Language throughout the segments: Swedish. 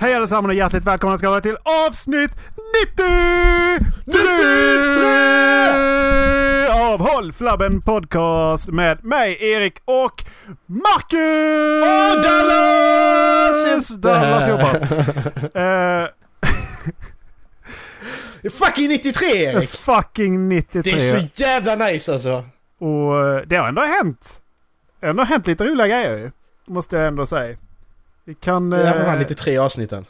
Hej allesammans och hjärtligt välkomna ska vara till avsnitt 93 av Håll Flabben Podcast med mig Erik och Marcus! Och Dallas! Dallas jobbar. Eh, Det är fucking 93 Erik! fucking 93. Det är så jävla nice alltså. Och eh, det har ändå hänt. Ändå hänt lite roliga grejer ju. Måste jag ändå säga. Vi kan... Det är de här eh, 93 avsnitten.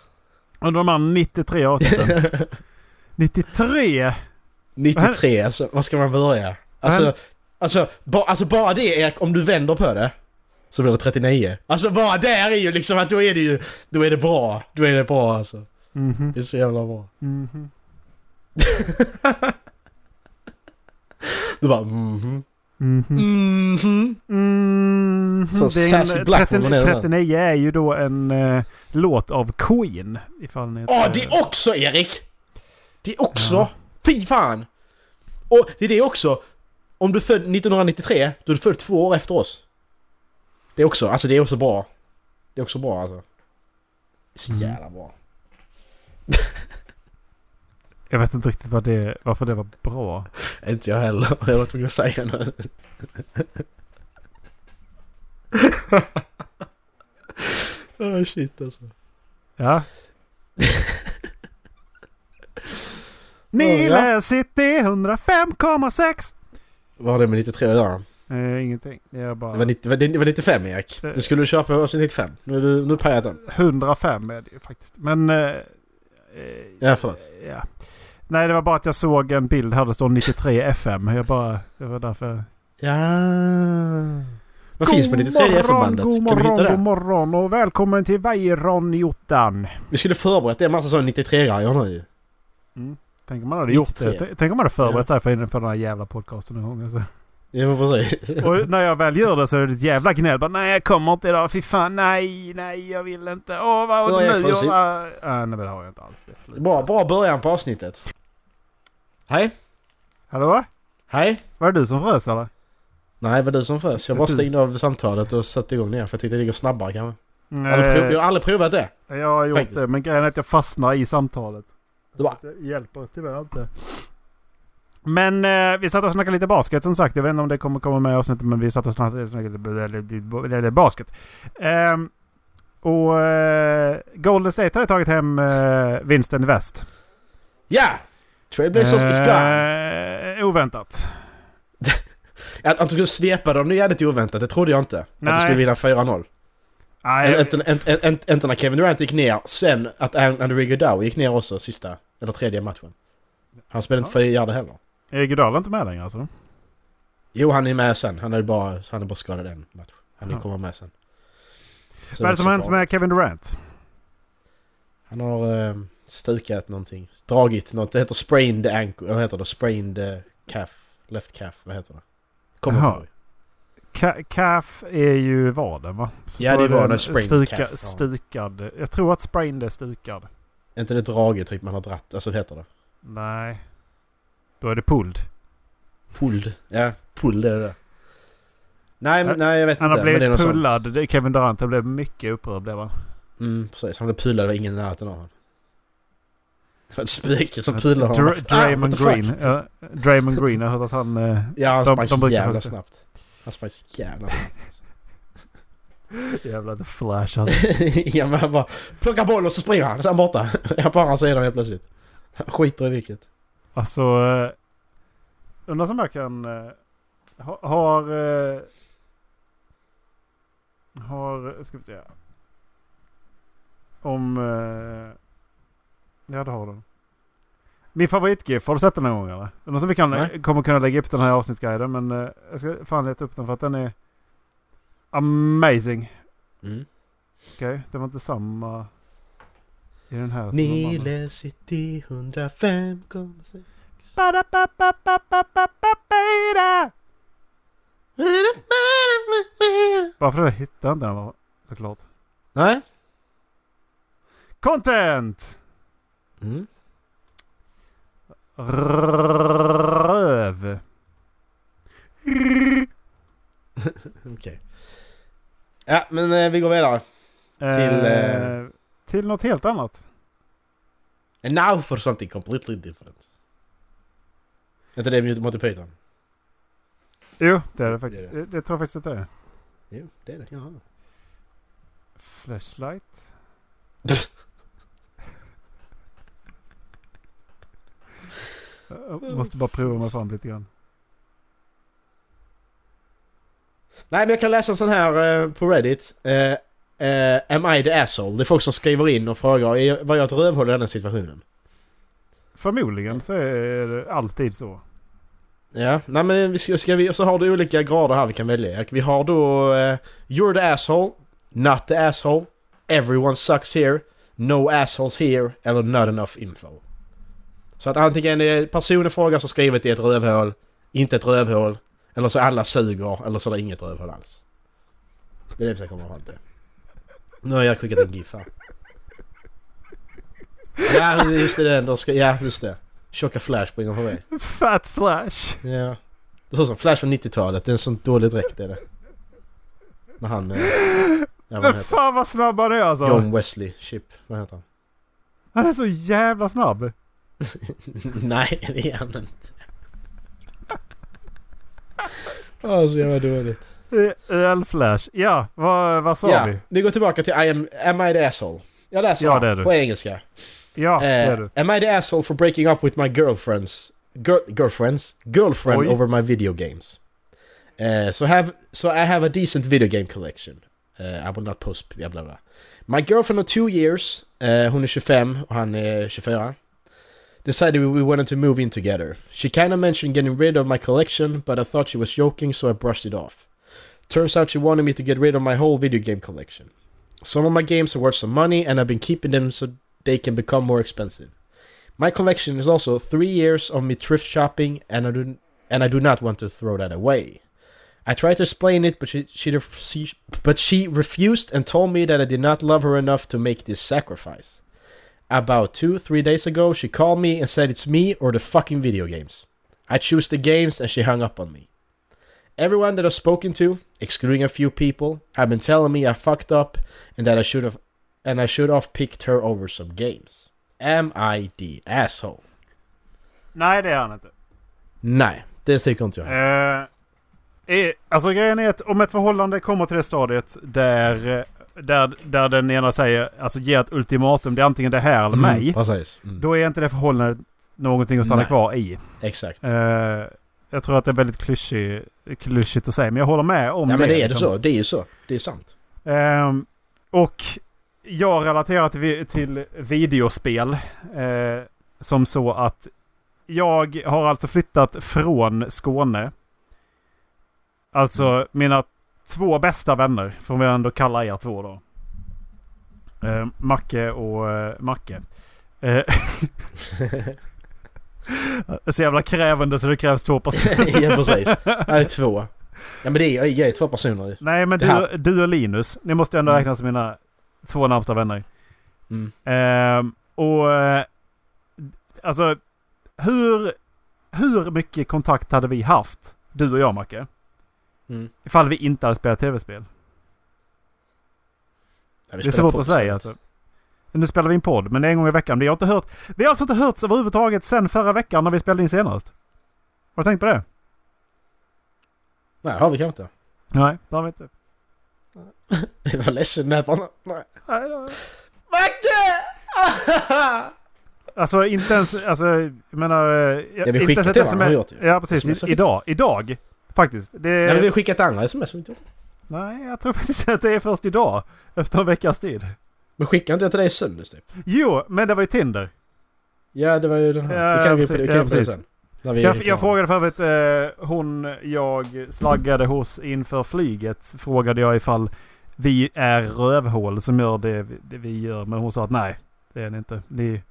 Under de här 93 avsnitten. 93? 93, alltså vad ska man börja? Alltså, alltså, ba, alltså bara det Erik, om du vänder på det. Så blir det 39. Alltså bara där är ju liksom att då är det ju, då är det bra. Då är det bra alltså. Mhm. Det är så jävla bra. Mhm. Du bara mhm. Mhm. Mhm. Mhm. Så Det är Sassy en, Blackmore 39, är det där. 39 är ju då en eh, låt av Queen. Ifall ni Ja, inte- det också Erik! Det är också! Ja. Fy fan! Och det är det också. Om du är född 1993, då är du född två år efter oss. Det är också, alltså det är också bra. Det är också bra alltså. Det är så Mm. jävla bra. Jag vet inte riktigt vad det, varför det var bra. Inte jag heller. Jag var tvungen att säga något. oh shit alltså. Ja. Nile City 105,6. Vad har det med 93 att göra? Eh, ingenting. Det bara... Det var, 90, det var- det var 95 Erik. Det skulle du köpa avsnitt 95. Nu nu du pajat den. 105 är det ju faktiskt. Men... Eh, eh, Ja, förlåt. Ja. Nej, det var bara att jag såg en bild här det står 93 FM. Jag bara... Det var därför... Ja. Vad finns på 93 FM-bandet? God Kan vi morgon, hitta god det? morgon och välkommen till Weiron-Jottan. Vi skulle förberett en massa sån 93-grejer nu ju. Tänk om man hade gjort 93. det. Tänk- om man hade förberett sig för, för den här jävla podcasten en gång. Alltså. Ja men precis. Och när jag väl gör det så är det ett jävla gnäll. Bara, nej jag kommer inte idag. Fy fan, nej, nej jag vill inte. Åh vad har du nu? Äh, nej det har jag inte alls. Det. Bra, bra början på avsnittet. Hej. Hallå? Hej. Var det du som frös eller? Nej, det var du som frös. Jag bara stängde av samtalet och satte igång igen för jag tyckte det gick snabbare kanske. Jag Nej, jag har aldrig provat det. jag har gjort faktiskt. det. Men grejen är att jag fastnar i samtalet. Det bara, hjälper tyvärr inte. Men eh, vi satt och snackade lite basket som sagt. Jag vet inte om det kommer komma med i avsnittet men vi satt och snackade, lite, basket. Ehm, och eh, Golden State har tagit hem eh, vinsten i väst. ja! Trailblazers is gone. Eh, oväntat. Att, att du skulle svepa dem, det är jävligt oväntat. Det trodde jag inte. Att Nej. du skulle vinna 4-0. Nej, Inte, när Kevin Durant gick ner, sen att Andrew Iguodala gick ner också sista, eller tredje matchen. Han spelade inte fjärde heller. Är Iguodala inte med längre alltså? Jo, han är med sen. Han är bara, han är bara skadad en match. Han Ja. kommer med sen. Vad är det som har hänt med. Kevin Durant? Han har eh, stukat någonting. Dragit något. Det heter sprained ankle. Vad heter det? Sprained eh, calf. Left calf. Vad heter det? Kommer inte Jaha. ihåg. Ka- Calf är ju vaden va? Så Ja, det är var en den sprained calf, ja. Stukad. Jag tror att sprained är stukad. Är inte det draget typ man har dratt? Alltså heter det? Nej. Då är det pulled. Pulled. Ja, pulled är det där. Nej, men, nej jag vet Han inte. har det är blivit sånt. pullad. Det- Kevin Durant han blev mycket upprörd blev han. Mm, precis. Han blev pullad. Det var ingen i närheten av honom. Det var ett spöke som pullade honom. Dra- Ah, Draymond fuck? Green. Ja, Draymond Green. Jag har hört att han... eh, Ja, han sprang så jävla snabbt. Han sprang så jävla snabbt. jävla the flash alltså. ja men han bara plockar boll och så springer han. Så är han borta. Jag på andra sidan helt plötsligt. Han skiter i vilket. Alltså... eh, Undrar som jag kan... eh, ha- Har... eh, Har... Ska vi se. Om... Ja det har den. Min favoritgif, har du sett den någon gång eller? Någon som vi kan, Nej. kommer kunna lägga upp den här avsnittsguiden men eh, jag ska fan leta upp den för att den är amazing. Mm. Okej, det var inte samma i den här. Nile City 105,6 Ba-da-ba-ba-ba-ba-ba-ba-da. Bara för det hittade jag inte den såklart. Nej. Content! Mm. Röv. Okej. Ja men eh, vi går vidare. Till, eh, till något helt annat. And now for something completely different. Är inte det Monty Python? Jo, det är det faktiskt. Det Det, det tror jag faktiskt att det är. Jo, det är det. Jaha. Flashlight. Jag måste bara prova mig fram lite grann. Nej men jag kan läsa en sån här eh, på Reddit. Eh, eh, am I the asshole? Det är folk som skriver in och frågar "Är- var jag ett rövhål i den här situationen? Förmodligen så är det alltid så. Ja, nej men vi ska, ska vi, så har du olika grader här vi kan välja. Vi har då eh, You're the asshole, Not the asshole, Everyone sucks here, No assholes here eller Not enough info. Så att antingen är personen frågar som skrivit i ett rövhål, inte ett rövhål, eller så alla suger, eller så är det inget rövhål alls. Det är det vi ska komma fram till. Nu har jag skickat en GIF här. Ja, just det, den. Då ska, ja, just det. Tjocka Flash springer förbi. Fat Flash! Ja. Det såg som Flash från 90-talet. Det är en sån dålig dräkt är det. När han... Eh, ja, Men fan vad snabb han är alltså! John Wesley Chip. Vad heter han? Han är så jävla snabb! Nej, det är han inte. Åh, så jävla dåligt. Öl-Flash. Ja, vad, vad sa Ja, vi? vi går tillbaka till I am, am I the asshole? Jag läser Ja, det är du. på engelska. Ja, det är Eh, du. am I the asshole for breaking up with my girlfriends? Girl, girlfriends? Girlfriend Oj. over my video games. Uh, so have so I have a decent video game collection. Uh, I will not post bla bla bla. My girlfriend of two years, uh, hon är 25 och han är 24. Decided we wanted to move in together. She kind of mentioned getting rid of my collection, but I thought she was joking, so I brushed it off. Turns out she wanted me to get rid of my whole video game collection. Some of my games are worth some money, and I've been keeping them so they can become more expensive. My collection is also three years of me thrift shopping, and I do and I do not want to throw that away. I tried to explain it, but she, she, she but she refused and told me that I did not love her enough to make this sacrifice. About two, three days ago, she called me and said it's me or the fucking video games. I choose the games, and she hung up on me. Everyone that I've spoken to, excluding a few people, have been telling me I fucked up and that I should have and I should have picked her over some games. Am I the asshole? Nej, det är han inte. Nej, det tycker inte jag. Eh, är, alltså grejen är att om ett förhållande kommer till det stadiet där, där, där den ena säger, alltså ger ett ultimatum, det är antingen det här eller mig. Precis. Mm. Då är inte det förhållandet någonting att stanna Nej. kvar i. Exakt. Eh, jag tror att det är väldigt klyschig, klyschigt att säga, men jag håller med om ja det. men det är det liksom. så. Det är ju så. Det är sant. Ehm, och jag relaterar till, till videospel eh, som så att jag har alltså flyttat från Skåne. Alltså Mm. mina två bästa vänner, får vi ändå kalla er två då. Eh, Macke och eh, Macke. Så jävla krävande så det krävs två personer. ja precis. Är två. Ja men det är, jag är två personer ju. Nej men du, du och Linus, ni måste ändå Mm. räknas som mina två närmsta vänner. Mm. Ehm, och eh, alltså hur, hur mycket kontakt hade vi haft, du och jag Macke, Mm. ifall vi inte hade spelat tv-spel? Ja, Det är svårt att säga alltså. Nu spelar vi en podd, men det är en gång i veckan. Vi har inte hört, vi har alltså inte hörts överhuvudtaget sen förra veckan när vi spelade in senast. Har du tänkt på det? Nej, har vi kanske inte. Nej, det har vi inte. Jag var ledsen när jag bara... Nej. Nej, Macke! Alltså inte ens, alltså jag menar... eh, Ja, vi inte skickat ens till varandra, har gjort ju. Ja precis, SMS idag. Idag. Faktiskt. Det, Nej men vi har skickat andra sms. som inte gjort. Nej, jag tror faktiskt att det är först idag. Efter en veckas tid. Men skickade inte jag till dig i söndags typ? Jo, men det var ju Tinder. Ja det var ju den här. Ja, det kan vi, det kan Ja, det precis. sen. Jag, jag frågade för övrigt eh, hon jag slaggade hos inför flyget. Frågade jag ifall vi är rövhål som gör det, vi- det vi gör. Men hon sa att nej, det är ni inte. Ni,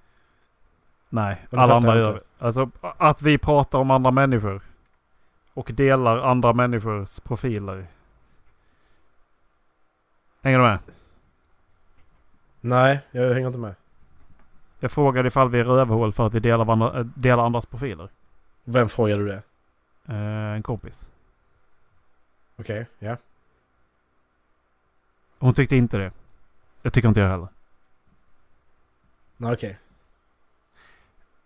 nej, Men det alla andra gör inte. Alltså att vi pratar om andra människor. Och delar andra människors profiler. Hänger du med? Nej, jag hänger inte med. Jag frågade ifall vi är rövhål för att vi delar, varandra, äh, delar andras profiler. Vem frågade du det? Eh, en kompis. Okej, ja. Hon tyckte inte det. Jag tycker inte jag heller. Nej, okej.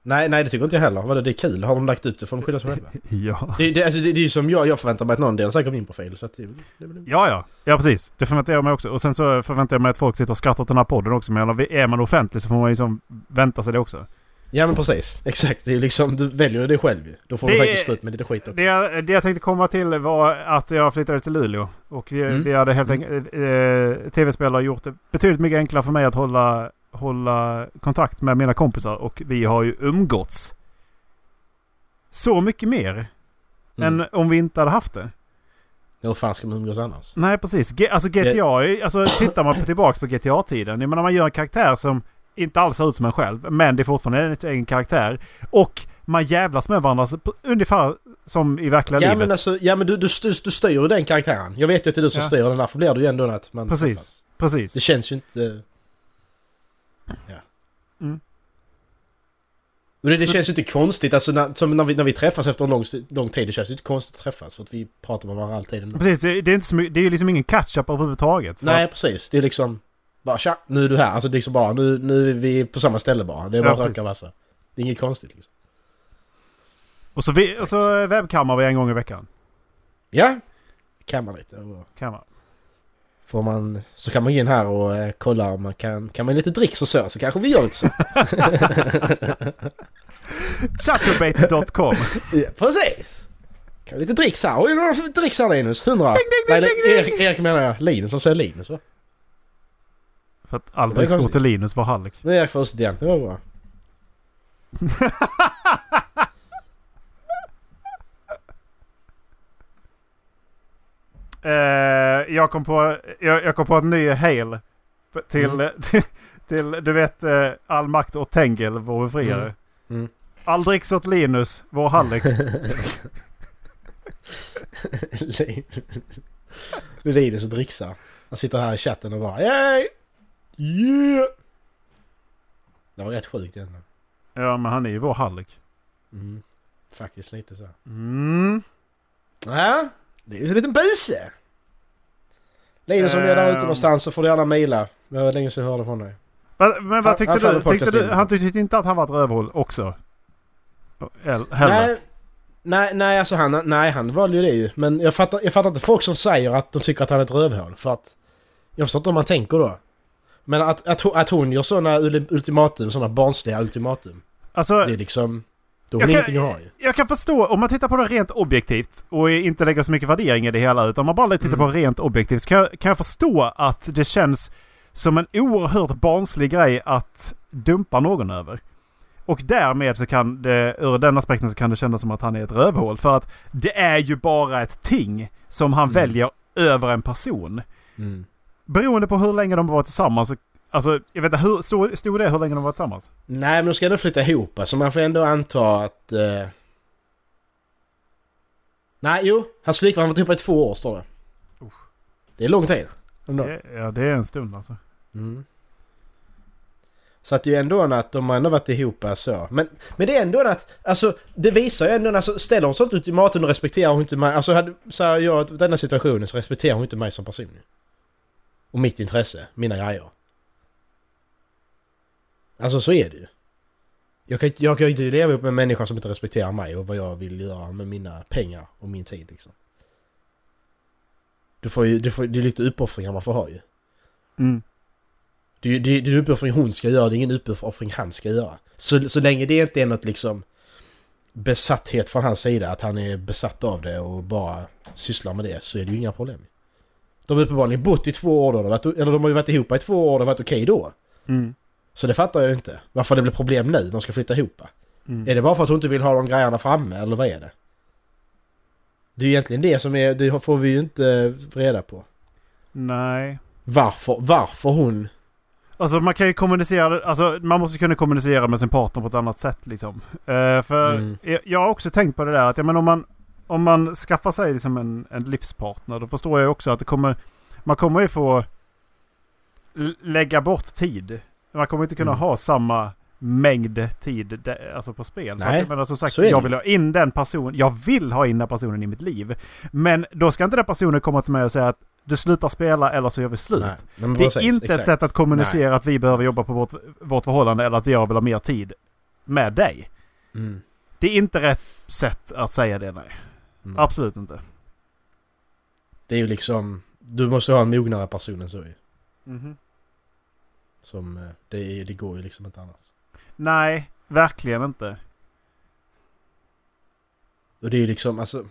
Nej, nej det tycker inte jag heller. Vadå, det är kul. Har de lagt upp det får de skylla sig själva. Ja. Det, det, alltså, det, det är ju som jag, jag förväntar mig att någon delar säkert min profil. Så att det, det, det, Ja, ja. Ja, precis. Det förväntar jag mig också. Och sen så förväntar jag mig att folk sitter och skrattar åt den här podden också. Men är man offentlig så får man ju liksom vänta sig det också. Ja men precis. Exakt. Det är liksom, du väljer ju det själv ju. Då får Det du faktiskt stå ut med lite skit också. Det jag, det jag tänkte komma till var att jag flyttade till Luleå. Och vi, Mm. vi hade helt enkelt... Eh, Tv-spel har gjort det betydligt mycket enklare för mig att hålla, hålla kontakt med mina kompisar. Och vi har ju umgåtts. Så mycket mer Mm. än om vi inte hade haft det. Ja, Hur fan ska man umgås annars? Nej, precis. G- alltså GTA, är- alltså tittar man på tillbaks på GTA-tiden. Jag menar man gör en karaktär som inte alls ser ut som en själv. Men det är fortfarande en egen karaktär. Och man jävlas med varandra ungefär som i verkliga Ja livet. men alltså, ja men du, du, styr, du styr ju den karaktären. Jag vet ju att det är du som Ja. styr den, därför blir det ju ändå att man Precis. Precis. Det känns ju inte... Ja. Mm. Men det, Så- känns ju inte konstigt, alltså när, som när vi, när vi träffas efter en lång, lång tid, det känns ju inte konstigt att träffas för att vi pratar med varandra alltid ändå. Precis, det, är inte så mycket, det är ju liksom ingen catch-up överhuvudtaget. Nej att- precis, det är liksom... Bara tja, nu är du här. Alltså det är liksom bara, nu, nu är vi på samma ställe bara. Det är Ja, bara precis. röka vassa. Det är inget konstigt liksom. Och så, vi, och så webbkammar vi en gång i veckan. Ja, kan man lite. Och Kammar. Får man, så kan man gå in här och eh, kolla om man kan, kan man lite dricks och så, så kanske vi gör lite så. Chatterbait.com ja, precis! Kan lite dricks här? Oj, några dricks här Linus? 100? Nej, nej, Erik, Erik menar jag. Linus, de säger Linus va? För att all dricks går till Linus var Hallik. Nu är Erik först igen, det var bra. Eh, jag, kom på, jag, jag kom på ett ny hail. Till, Mm. till, till, du vet, eh, all makt åt Tengel, vår befriare. Mm. Mm. All dricks åt Linus, vår är Linus och dricksar. Han sitter här i chatten och bara Yay! Yeah! Det var rätt sjukt egentligen. ja, men han är ju vår Hallik. Mm. Faktiskt lite så. Mm. Ja, det är ju en liten buse. Linus om du är där ute någonstans så får du gärna mejla. Det var länge sedan jag hörde från dig. Va, men vad tyckte han du? Tyckte du han tyckte inte att han var ett rövhål också? Eller, heller. Nej, nej, nej, alltså han, nej, han valde ju det ju. Men jag fattar, jag fattar inte folk som säger att de tycker att han är ett rövhål. För att... Jag förstår inte om man tänker då. Men att, att, hon- att hon gör sådana ultimatum, sådana barnsliga ultimatum. Alltså, Det är liksom... Då har Jag kan- ha jag kan förstå, om man tittar på det rent objektivt och inte lägger så mycket värdering i det hela, utan man bara tittar Mm. på det rent objektivt, så kan, jag- kan jag förstå att det känns som en oerhört barnslig grej att dumpa någon över. Och därmed så kan det, ur den aspekten så kan det kännas som att han är ett rövhål. För att det är ju bara ett ting som han Mm. väljer över en person. Mm. Beroende på hur länge de var tillsammans. så- Alltså, jag vet inte, hur stod, stod det hur länge de var tillsammans? Nej, men de ska ändå flytta ihop. Så man får ändå anta att... Eh... Nej, jo. Hans flickvän har varit ihop i två år, står det. Usch. Det är lång tid. Ändå. Det, ja, det är en stund alltså. Mm. Så att det är ju ändå att de har ändå varit ihop så. Men, men det är ändå att, alltså det visar ju ändå en, alltså ställer hon sånt ultimatum och respekterar hon inte mig. Alltså hade, så här, jag denna situationen så respekterar hon inte mig som person. Och mitt intresse, mina grejer. Alltså så är det ju. Jag kan, jag kan ju inte leva upp med en människa som inte respekterar mig och vad jag vill göra med mina pengar och min tid liksom. Du får ju, du får, det är lite uppoffringar man får ha ju. Mm. Det det, det är en uppoffring hon ska göra, det är ingen uppoffring han ska göra. Så, så länge det inte är något liksom besatthet från hans sida, att han är besatt av det och bara sysslar med det, så är det ju inga problem. De har uppenbarligen bott i två år då, eller de har ju varit ihop i två år, det har varit okej då. Mm. Så det fattar jag ju inte. Varför det blir problem nu, de ska flytta ihop. Mm. Är det bara för att hon inte vill ha de grejerna framme, eller vad är det? Det är ju egentligen det som är, det får vi ju inte reda på. Nej. Varför, varför hon... Alltså man kan ju kommunicera, alltså man måste kunna kommunicera med sin partner på ett annat sätt liksom. Eh, för Mm. jag, jag har också tänkt på det där att ja, men om man, om man skaffar sig liksom en, en livspartner då förstår jag också att det kommer, man kommer ju få lägga bort tid. Man kommer inte kunna Mm. ha samma mängd tid de, alltså på spel. Nej, att, jag menar, som sagt, så jag vill ha in den personen, jag vill ha in den personen i mitt liv. Men då ska inte den personen komma till mig och säga att Du slutar spela eller så gör vi slut. Nej, men det är precis, inte exakt. ett sätt att kommunicera att vi behöver jobba på vårt, vårt förhållande eller att jag vill ha mer tid med dig. Mm. Det är inte rätt sätt att säga det, nej. Mm. Absolut inte. Det är ju liksom... Du måste ha en mognare person än så ju. Mhm. Som... eh, Det, är- det går ju liksom inte annars. Nej, verkligen inte. Och det är ju liksom alltså...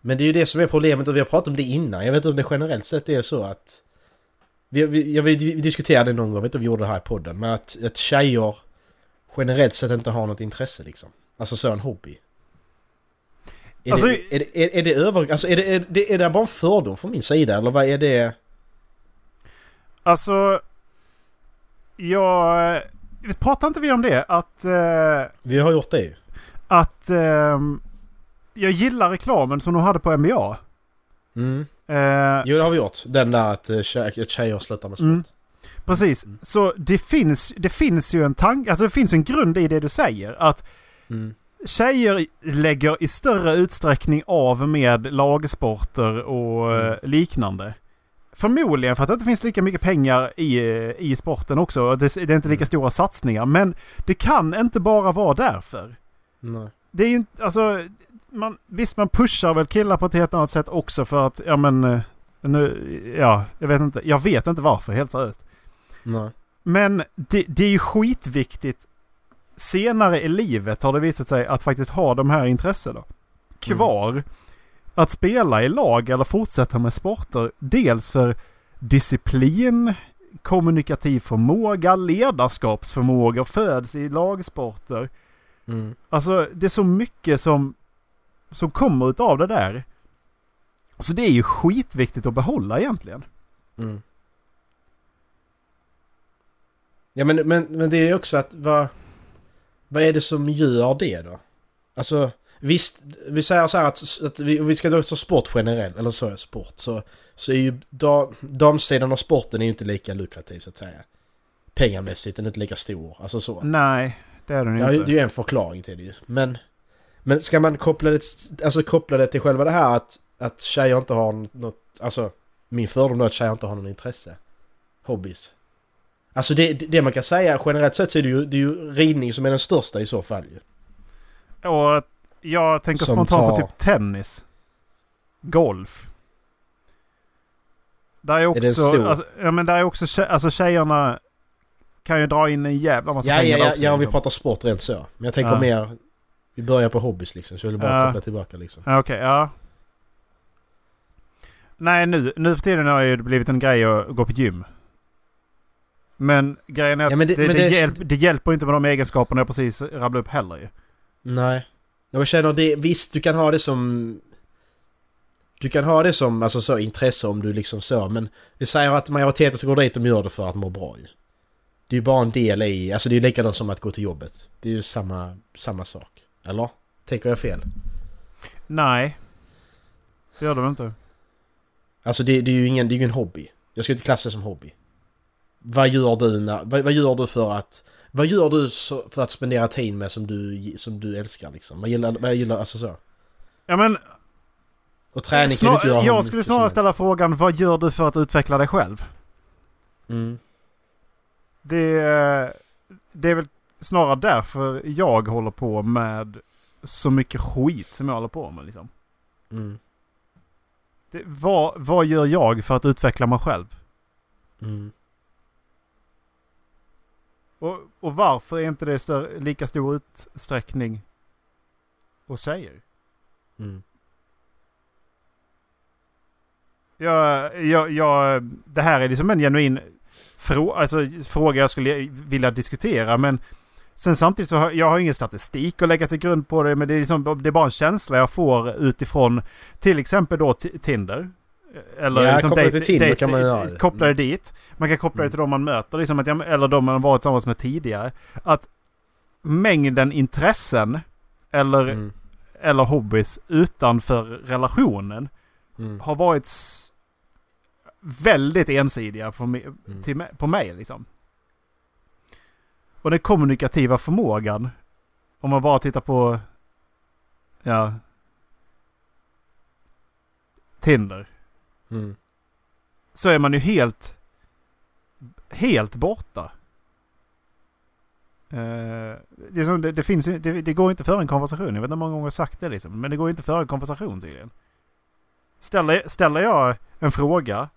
Men det är ju det som är problemet och vi har pratat om det innan. Jag vet inte om det generellt sett är så att... Vi, vi, vi, diskuterade någon gång, jag vet inte om vi gjorde det här i podden, men att, att tjejer generellt sett inte har något intresse liksom. Alltså så en hobby. Är, Alltså- det, är, det, är, är det över... Alltså är det, är, det, är det bara en fördom från min sida eller vad är det? Alltså... Jag... Pratar inte vi om det? Att... eh, Vi har gjort det ju. att... ehm, jag gillar reklamen som de hade på NBA. Mm. Eh, Jo det har vi gjort. Den där att eh, att tjejer slutar med sport. Mm. Precis. Mm. Så det finns, det finns ju en tanke, alltså det finns en grund i det du säger. Att Mm. tjejer lägger i större utsträckning av med lagsporter och Mm. eh, liknande. Förmodligen för att det inte finns lika mycket pengar i, i sporten också. Det, det är inte lika Mm. stora satsningar. Men det kan inte bara vara därför. Nej. Det är ju inte, alltså... Man, visst, man pushar väl killar på ett helt annat sätt också för att, ja men... eh, Nu, ja, jag vet inte. Jag vet inte varför, helt seriöst. Nej. Men det, det är ju skitviktigt. Senare i livet har det visat sig att faktiskt ha de här intressena kvar. Att spela i lag eller fortsätta med sporter. Dels för disciplin, kommunikativ förmåga, ledarskapsförmåga föds i lagsporter. Mm. Alltså det är så mycket som, som kommer utav det där. Så det är ju skitviktigt att behålla egentligen. Mm. Ja men, men, men det är ju också att vad... Vad är det som gör det då? Alltså visst, vi säger så här att, att vi, vi ska ta ta sport generellt, eller så är sport, så, så är ju da, damsidan av sporten är ju inte lika lukrativ så att säga. Pengamässigt, den är inte lika stor, alltså så. Nej, det är den Ja, det inte. är ju en förklaring till det ju. Men, men ska man koppla det, alltså koppla det till själva det här att, att tjejer inte har något, alltså min fördom är att tjejer inte har något intresse. Hobbys. Alltså det, det man kan säga generellt sett så är det ju, det är ju ridning som är den största i så fall ju. Och jag tänker Som spontant på tar- typ tennis. Golf. Där är också... stor? alltså, ja men där är också... Alltså tjejerna kan ju dra in en jävla massa Ja, pengar ja, också, ja om vi liksom. pratar sport rent så. Men jag tänker Ja. mer, vi börjar på hobbys liksom så jag vill bara Ja. koppla tillbaka liksom. Okej, ja. Nej, nu, nu för tiden har ju det blivit en grej att gå på gym. Men grejen är att Ja, men det- det, det, men det- hjälp, det hjälper inte med de egenskaperna jag precis rabblade upp heller ju. Nej. Jag känner det, visst du kan ha det som... Du kan ha det som alltså så intresse om du liksom så, men vi säger att majoriteten som går dit de gör det för att må bra ju. Det är ju bara en del i, alltså det är ju likadant som att gå till jobbet. Det är ju samma, samma sak. Eller? Tänker jag fel? Nej. Det gör det väl inte. Alltså det, det är ju ingen, det är ju ingen hobby. Jag ska inte klassa det som hobby. Vad gör du när, vad, vad gör du för att... Vad gör du för att spendera tid med som du, som du älskar liksom? Vad gillar, vad gillar, alltså så? Ja men... Och träning kan du snar, inte göra jag skulle snarare ställa frågan, vad gör du för att utveckla dig själv? Mm. Det, det är väl snarare därför jag håller på med så mycket skit som jag håller på med liksom. Mm. Det, vad, vad gör jag för att utveckla mig själv? Mm. Och, och varför är inte det större, lika stor utsträckning hos tjejer? Mm. Jag, jag, jag, det här är liksom en genuin frå, alltså, fråga jag skulle vilja diskutera. Men sen samtidigt så har jag har ingen statistik att lägga till grund på det. Men det är, liksom, det är bara en känsla jag får utifrån till exempel då Ti- Tinder. Eller Ja, liksom kopplat till Tinder kan man göra det. Koppla det Mm. dit. Man kan koppla det Mm. till de man möter. Liksom att jag, eller de man varit tillsammans med tidigare. Att mängden intressen eller, Mm. eller hobbys utanför relationen Mm. har varit väldigt ensidiga på, mig, Mm. till, på mig liksom. Och den kommunikativa förmågan, om man bara tittar på, ja, Tinder. Mm. så är man ju helt, helt borta. Eh, det, som, det, det, finns, det, det går inte för en konversation. Jag vet inte hur många gånger jag sagt det liksom. Men det går inte för en konversation tydligen. Ställer, ställer jag en fråga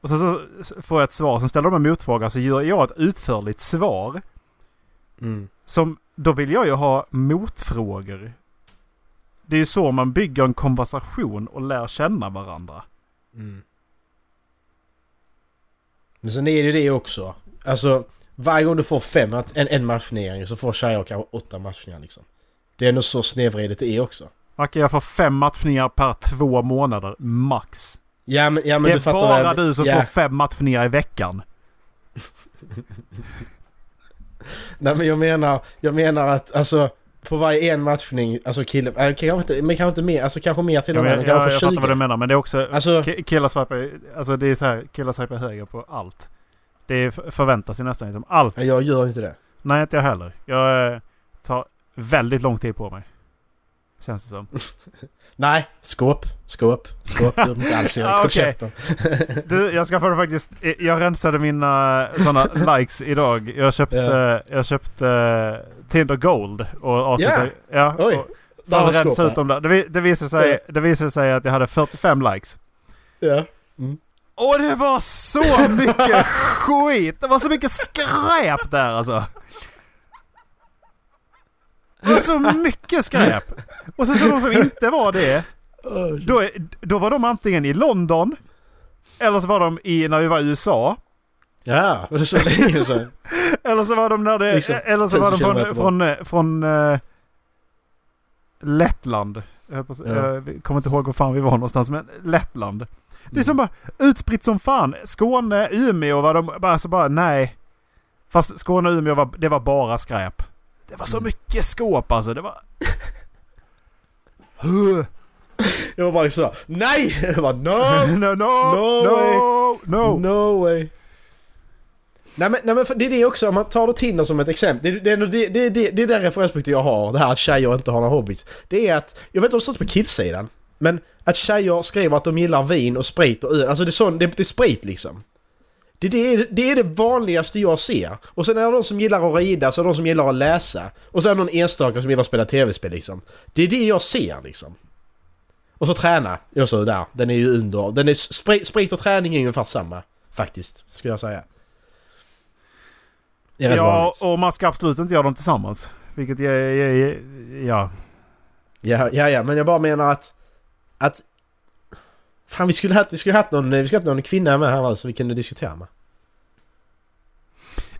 och så, så får jag ett svar. Sen ställer de en motfråga så gör jag ett utförligt svar. Mm. Som, då vill jag ju ha motfrågor. Det är ju så man bygger en konversation och lär känna varandra. Mm. Men sen är det ju det också. Alltså varje gång du får fem, en, en matchning så får tjejer kanske åtta matchningar liksom. Det är ändå så snedvridet det är också. Macke, jag får fem matchningar per två månader, max. Ja men, ja, men det du är fattar bara jag- du som ja. får fem matchningar i veckan. Nej men jag menar, jag menar att alltså på varje en matchning, alltså kille, äh, kanske inte, men kanske inte mer, alltså kanske mer till och med, men, kanske jag, för jag 20. fattar vad du menar men det är också... Alltså, ki- Killar swipar Alltså det är så här, killar swipar höger på allt. Det förväntas ju nästan liksom allt. jag gör inte det. Nej inte jag heller. Jag eh, tar väldigt lång tid på mig. Känns det som. Nej, skåp, skåp, skåp. Gör inte alls Erik, Ah, käften. Du, jag skaffade faktiskt... Jag rensade mina sådana likes idag. Jag köpte... Ja. Jag köpte eh, Tinder Gold och avslutade... Ja. Oj, och, för att rensa ut dem där. Det, det, visade sig, det visade sig att jag hade 45 likes. Ja. Och det var så mycket skit! Det var så mycket skräp där alltså! Det var så mycket skräp! Och sen så de som inte var det, då, då var de antingen i London, eller så var de i, när vi var i USA, Ja, var det så länge sedan? eller så var de när det, Liksom, eller så var de 1000 från, från, från eh, Lettland. Jag, på Ja. jag kommer inte ihåg var fan vi var någonstans, men Lettland. Det är som bara utspritt som fan. Skåne, Umeå var de bara så bara nej. Fast Skåne och Umeå var, det var bara skräp. Det var så mycket skåp alltså. Det var... Jag var bara liksom så, nej! Jag bara no! no, no, No no, no. No way! Nej men, nej men det är det också, om man tar då Tinder som ett exempel. Det, det, det, det, det, det är det referenspunkten jag har, det här att tjejer inte har några hobbys. Det är att, jag vet inte om det stått på killsidan, men att tjejer skriver att de gillar vin och sprit och öl. Alltså det är, sån, det, det är sprit liksom. Det, det, är, det är det vanligaste jag ser. Och sen är det de som gillar att rida, så är det de som gillar att läsa. Och sen är det någon enstaka som gillar att spela tv-spel liksom. Det är det jag ser liksom. Och så träna, jag så där. Den är ju under. Den är sprit, sprit och träning är ungefär samma. Faktiskt, skulle jag säga. Ja, vanligt. och man ska absolut inte göra dem tillsammans. Vilket jag... jag ja. Ja, ja, ja, men jag bara menar att... Att... Fan, vi skulle haft, vi skulle haft någon, vi skulle haft någon kvinna med här nu som vi kunde diskutera med.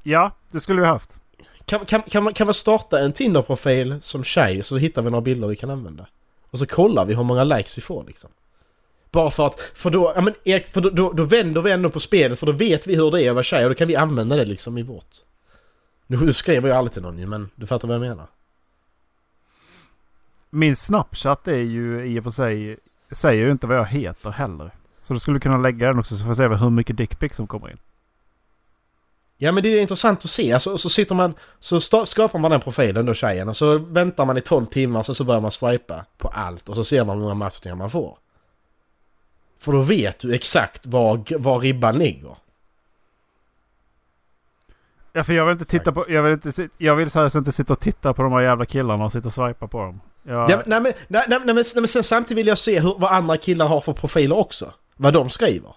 Ja, det skulle vi haft. Kan, kan, kan, man, kan man starta en Tinder-profil som tjej så hittar vi några bilder vi kan använda? Och så kollar vi hur många likes vi får liksom. Bara för att, för då, ja men Erik, för då, då, då vänder vi ändå på spelet för då vet vi hur det är att vara tjej och då kan vi använda det liksom i vårt. Nu, skriver jag aldrig till någon ju, men du fattar vad jag menar. Min Snapchat är ju i och för sig... Säger ju inte vad jag heter heller. Så då skulle du kunna lägga den också så får jag se hur mycket dickpics som kommer in. Ja men det är intressant att se, alltså, så sitter man, så skapar man den profilen då tjejen och så väntar man i 12 timmar så, så börjar man swipa på allt och så ser man hur många matchningar man får. För då vet du exakt var, var ribban ligger. Ja för jag vill inte titta på... Jag vill inte, jag vill så inte sitta och titta på de här jävla killarna och sitta och swipa på dem. Jag, Ja, men, nej, men, nej, nej, nej, men, nej, men sen samtidigt vill jag se hur, vad andra killar har för profiler också. Vad de skriver.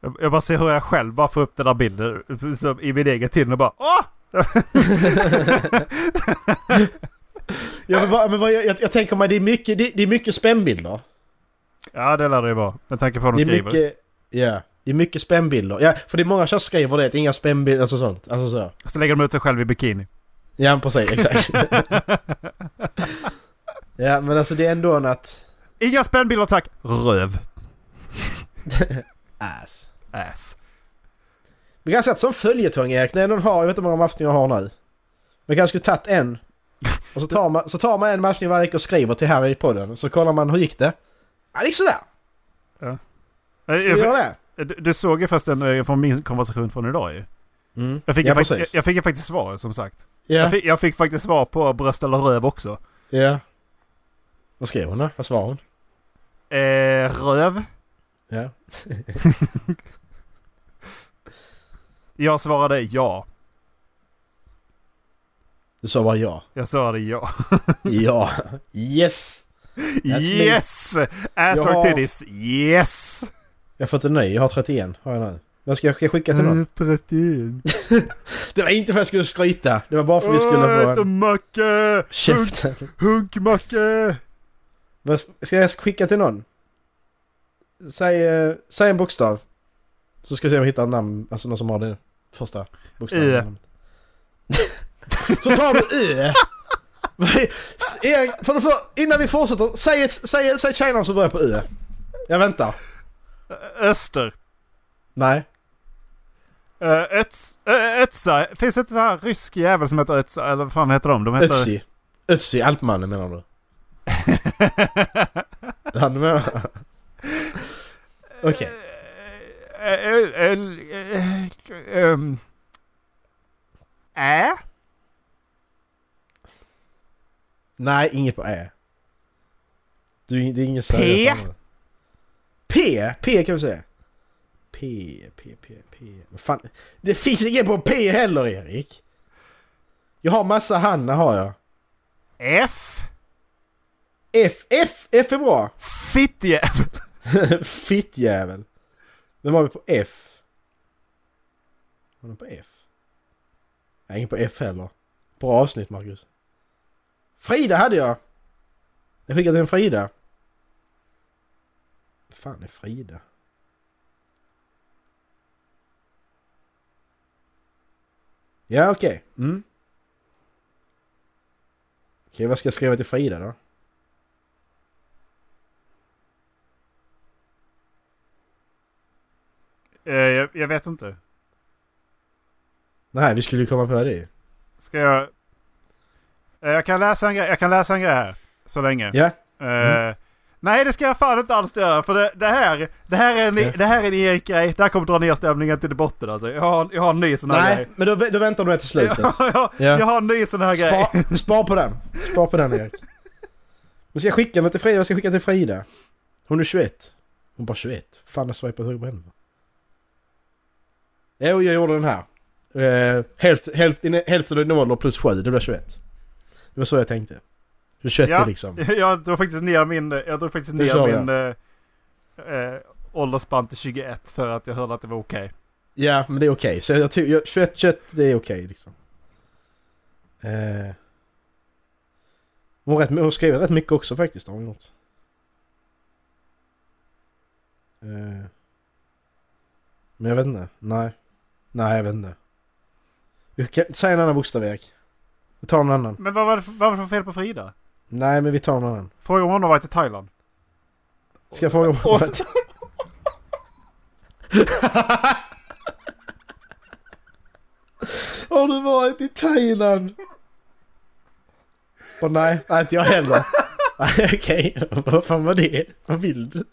Jag, jag bara ser hur jag själv bara får upp den där bilden som i min egen Tinder och bara Åh! Ja, men, vad- men vad, jag, jag, tänker mig det är mycket, det, det är mycket spännbilder. Ja det lär det ju vara. Med tanke på vad de Det är skriver. mycket, ja, det är mycket spännbilder. Ja, för det är många som skriver det, inga spännbilder, alltså sånt. Alltså så. Så lägger de ut sig själv i bikini. Ja, precis, exakt. ja, men alltså det är ändå en att... Inga spännbilder tack! Röv. Ass. Ass. Vi kanske haft som följetong Erik, när någon har, jag vet inte hur många matchningar jag har nu. Men kanske skulle tagit en. Och så tar man, så tar man en matchning varje vecka och skriver till här i podden. Så kollar man hur gick det? Ja, det gick sådär. Eh, Ska vi jag- göra det? Du, du såg ju förresten eh, från min konversation från idag ju. Mm. Jag fick, ja, jag, precis. jag fick ju faktiskt svar som sagt. Ja, Jag, fick, jag fick faktiskt svar på bröst eller röv också. ja. Vad skrev hon då? Vad svarade hon? Eh, röv. Ja. Jag svarade ja. Du sa bara ja. Jag svarade ja. Ja. Yes! That's me. yes! Ass Jag or har- titties, yes! Jag har fått en ny. Jag har 31. Har jag nu. Vad ska jag, ska jag skicka till någon? 31. Det var inte för att jag skulle skryta. Det var bara för att vi skulle få en... Hunk, Käften. hunkmacka! Vad Ska jag skicka till någon? Säg, eh, säg en bokstav. Så ska jag se om jag hittar namn, alltså någon som har det första bokstaven. Ö. Så tar du Ö. För det för, innan vi fortsätter, säg säg, säg tjejnamn som börjar på Ö. Jag väntar. Öster. Nej. Uh, Öts, uh, Ötsa. Finns det inte så här rysk jävel som heter Ötsa? Eller vad fan heter de? De heter... Ötzi. Ötzi, Alpmannen menar du? Han menar... Okej. Eh, eh, eh, eh, ehm. Ä? Nej, inget på Ä. Du, det är inget P? P? P kan vi säga. P, P, P, P. Fan? Det finns ingen på P heller Erik. Jag har massa Hanna har jag. F? F, F, F är bra. Fittjävel. Fittjävel. Vem har vi på F? Har den på F? Nej, ingen på F heller. Bra avsnitt Marcus. Frida hade jag. Jag skickade till en Frida. Fan är Frida? Ja, okej. Mm. Okej, vad ska jag skriva till Frida då? Jag, jag vet inte. Nej, vi skulle ju komma på det. Ska jag... Eh, jag kan läsa en grej, jag kan läsa en grej här. Så länge. Ja, Eh, Nej det ska jag fan inte alls göra för det, det, här, det, här är en, Ja. det här är en Erik-grej. Det här kommer dra ner stämningen till botten alltså. Jag har, jag har en ny sån här nej, grej. men då, då väntar du med till slutet. Jag, jag, Ja. jag har en ny sån här grej. Spar, på den. Spar på den Erik. Men ska jag skicka den till Frida? Jag ska skicka till Frida. Hon är 21. Hon bara 21. Fan jag swipar höger på henne. Jo, jag gjorde den här. Uh, hälft, hälften, hälften av nollor plus 7, det blir 21. Det var så jag tänkte. Så 21 Ja. liksom. Jag drog faktiskt ner min, jag drog faktiskt ner min eh, eh, åldersspann till 21 för att jag hörde att det var okej. Ja, men det är okej. Så jag, jag 21, 21, det är okej liksom. Eh, hon, rätt, hon har skrivit rätt mycket också faktiskt, har hon gjort. Eh, men jag vet inte. Nej. Nej, jag vet inte. Vi kan, säg en annan bokstav Erik. Vi tar en annan. Men vad var, det, för- vad var det för fel på Frida? Nej, men vi tar en annan. Fråga om hon har varit i Thailand. Ska jag fråga om... Åh. Har du varit i Thailand? Åh nej, nej inte jag heller. Nej, Okej, vad fan var det? Vad vill du?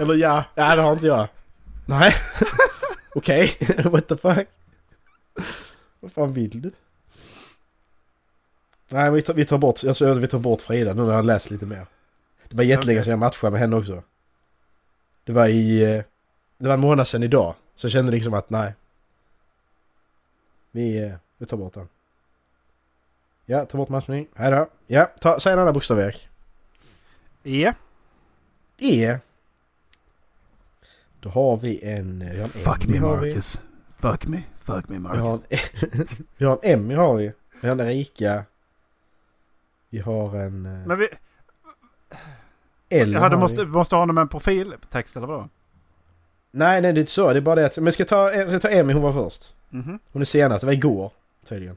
Eller ja, ja det har inte jag. Nej. Okej, what the fuck? Vad fan vill du? Nej, vi tar, vi tar bort, jag tror vi tar bort Frida nu när jag har läst lite mer. Det var jättelänge sedan jag matchade med henne också. Det var i... eh, Det var en månad sedan idag. Så jag kände liksom att nej. Vi, eh, vi tar bort den. Ja, ta bort matchning. Hej då. Ja, ta, säg en annan bokstav Erik. E. E. Då har vi en... Vi har en Fuck Emmy me har vi. Marcus. Fuck me. Fuck me Vi har Marcus. en, vi har en Emmy har vi. Vi har en Erika. Vi har en... eh, Men vi, L ja, du har måste, vi. måste ha honom med en profiltext eller vadå? Nej, nej det är inte så. Det är bara det att... Men jag ska ta, jag ska ta Emmy, hon var först. Mhm. Hon är senast, det var igår tydligen.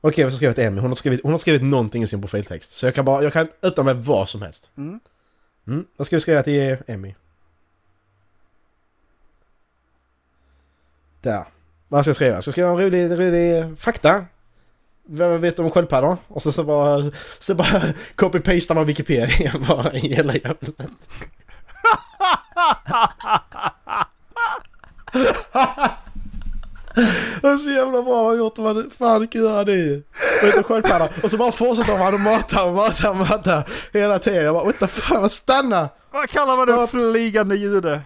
Okej, ska jag skriva till Emmy? Hon har skrivit, hon har skrivit någonting i sin profiltext. Så jag kan bara, jag kan öppna med vad som helst. Mm. Mm. Vad ska vi skriva till Emmy? Där. Vad ska jag skriva? Ska jag skriva en rolig, rolig fakta? Vad vet du om sköldpaddor? Och så, så bara, så bara copy-pastar man Wikipedia bara i hela jävla... Det är så jävla bra gjort om man fan göra det. Och inte sköldpadda. Och så bara fortsätter han och matar och matar och matar hela tiden. Jag bara what the fuck, stanna! Vad kallar man det? Flygande jude?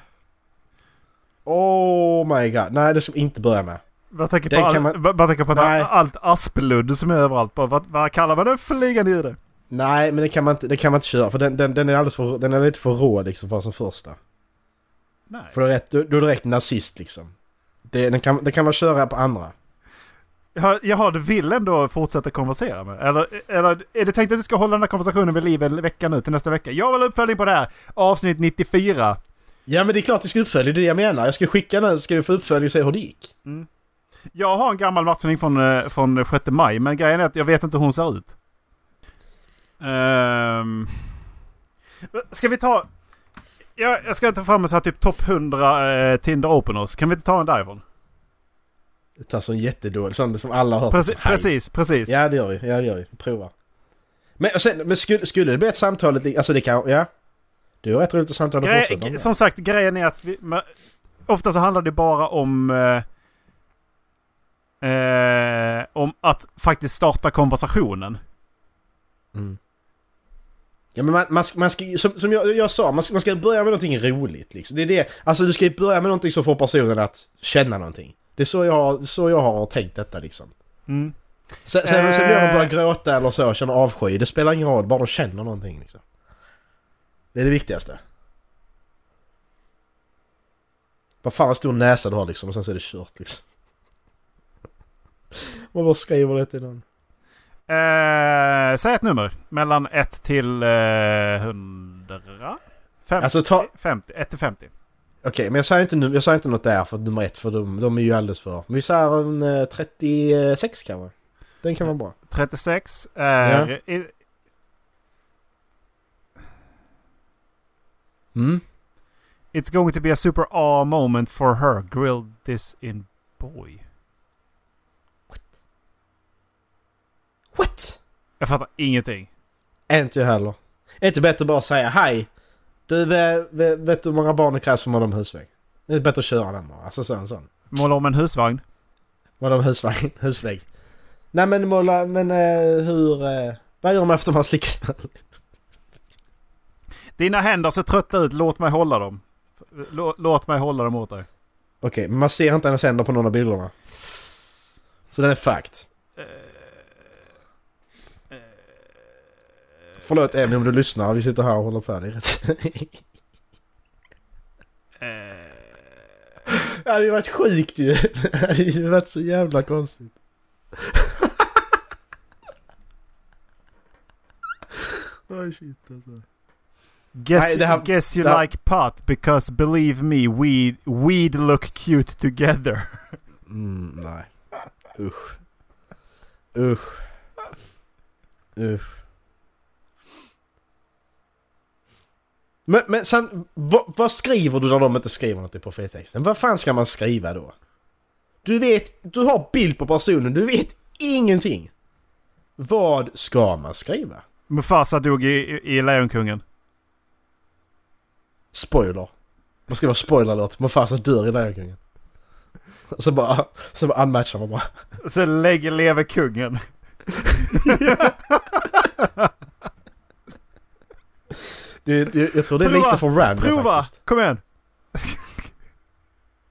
Oh my god. Nej, det ska vi inte börja med. Man tänker på, Den all, man- man tänker på Nej. allt, asplund som är överallt. Bara, vad, vad kallar man det? Flygande jude? Nej, men det kan man inte, det kan man inte köra för den, den, den är alldeles för, den är lite för rå liksom för som första. Nej. För då är, rätt, då, är direkt nazist liksom. Det, den, kan, den kan man köra på andra. Jaha, jaha, du vill ändå fortsätta konversera med Eller, eller är det tänkt att du ska hålla den här konversationen vid liv en vecka nu till nästa vecka? Jag vill ha uppföljning på det här. Avsnitt 94. Ja men det är klart vi ska uppfölja, det är det jag menar. Jag ska skicka den så ska vi få uppföljning och se hur det gick. Jag har en gammal matchning från, eh, från 6 maj, men grejen är att jag vet inte hur hon ser ut. Ehm, ska vi ta... Jag, jag ska ta fram en så här typ topp 100 eh, Tinder Openers. Kan vi inte ta en därifrån? Det tar sån jättedålig, sån som alla har hört. Preci Hej. precis, precis. Ja det gör vi, ja det gör vi. Prova. Men, sen, men skulle, skulle det bli ett samtal, alltså det kan, ja. Det är rätt roligt att samtala Grej, fortsätta det. som sagt, grejen är att vi, men, ofta så handlar det bara om... Eh, eh, om att faktiskt starta konversationen. Mm. Ja men man, man, man ska, som, som jag, jag sa, man ska, man ska börja med någonting roligt liksom. Det är det, alltså du ska ju börja med någonting som får personen att känna någonting. Det är så jag, har- så jag har tänkt detta liksom. Mm. Sen, sen, Eh. sen när de börjar gråta eller så, känner avsky, det spelar ingen roll, bara de känner någonting liksom. Det är det viktigaste. Vad fan vad stor näsa du har liksom och sen så är det kört liksom. Man bara skriver det till någon. Eh, säg ett nummer. Mellan 1 till eh, 100? Fem, Alltså ta, 50. 1 till 50. Okej, men jag säger, inte, jag säger inte något där för nummer ett för de, de är ju alldeles för... Men vi säger en eh, 36 kanske? Den kan vara bra. 36 är... i- Mm. It's going to be a super awe moment for her. Grill this in boy. What? Jag fattar ingenting. Inte jag heller. Är inte bättre bara att säga hej? Du, vet, vet, vet du hur många barn det krävs för att måla om husvägg? Det är bättre att köra den bara. Alltså så en sån. Måla om en husvagn. Måla om husvägg. husvägg. Nej men måla, men eh, hur... Eh, vad gör man efter man slickar? Dina händer ser trötta ut. Låt mig hålla dem. Lå- Låt mig hålla dem åt dig. Okej, men man ser inte hennes händer på någon av bilderna. Så den är fakt. Förlåt Emmy om du lyssnar, vi sitter här och håller på. Är rätt... Eh, Det hade ju varit sjukt ju. Det hade ju varit så jävla konstigt. Oj shit alltså. Guess, Nej, här- guess you här- like pot because believe me we we'd look cute together. Mm, nej. Usch. Usch. Usch. Men, men sen, vad, vad skriver du när de inte skriver något i profettexten? Vad fan ska man skriva då? Du vet, du har bild på personen, du vet ingenting. Vad ska man skriva? Mufasa dog i, i, i Lejonkungen. Spoiler. Man ska vara spoiler alert. Mufasa dör i Lejonkungen. Så bara, så bara unmatchar man bara. Så lägger lever kungen. Det, det, jag tror det är Prova, lite för random Prova! faktiskt. Kom igen!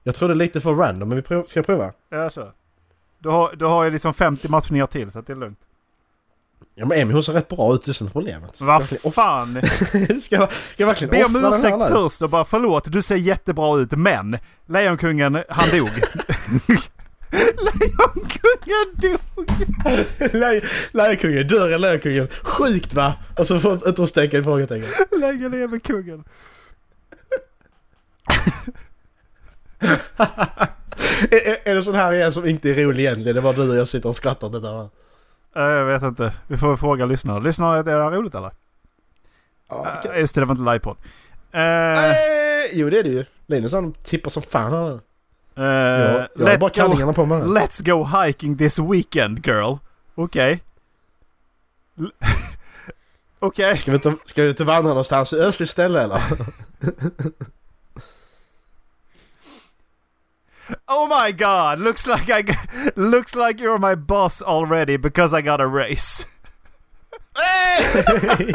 Jag tror det är lite för random, men vi prov, ska jag prova? Ja, så. Du har, du har ju liksom 50 matchningar till så att det är lugnt. Ja men Emmy hon ser rätt bra ut, det som problemet. Vad fan! ska, jag, ska jag verkligen Be om ursäkt först och bara förlåt, du ser jättebra ut men Lejonkungen, han dog. Lejonkungen dog! Le- Lejonkungen, dör Lejonkungen. Sjukt va? Och så får utropstecken, frågetecken. Länge lever kungen. är, är, är det sån här igen som inte är rolig egentligen? Det var du och jag sitter och skrattar åt detta va? Eh, Jag vet inte. Vi får fråga lyssnarna. Lyssnarna, är det här roligt eller? Ja, Eh, Just det, det var inte livepodd. Uh, Eh, jo det är det ju. Linus han tippar som fan här nu. uh, Jag, jag har bara kallingarna på mig nu. let's go hiking this weekend girl. Okej. L- Okej. Ta, ska vi ut och vandra någonstans? Östligt ställe eller? Oh my god! Looks like I looks like you're my boss already because I got a race.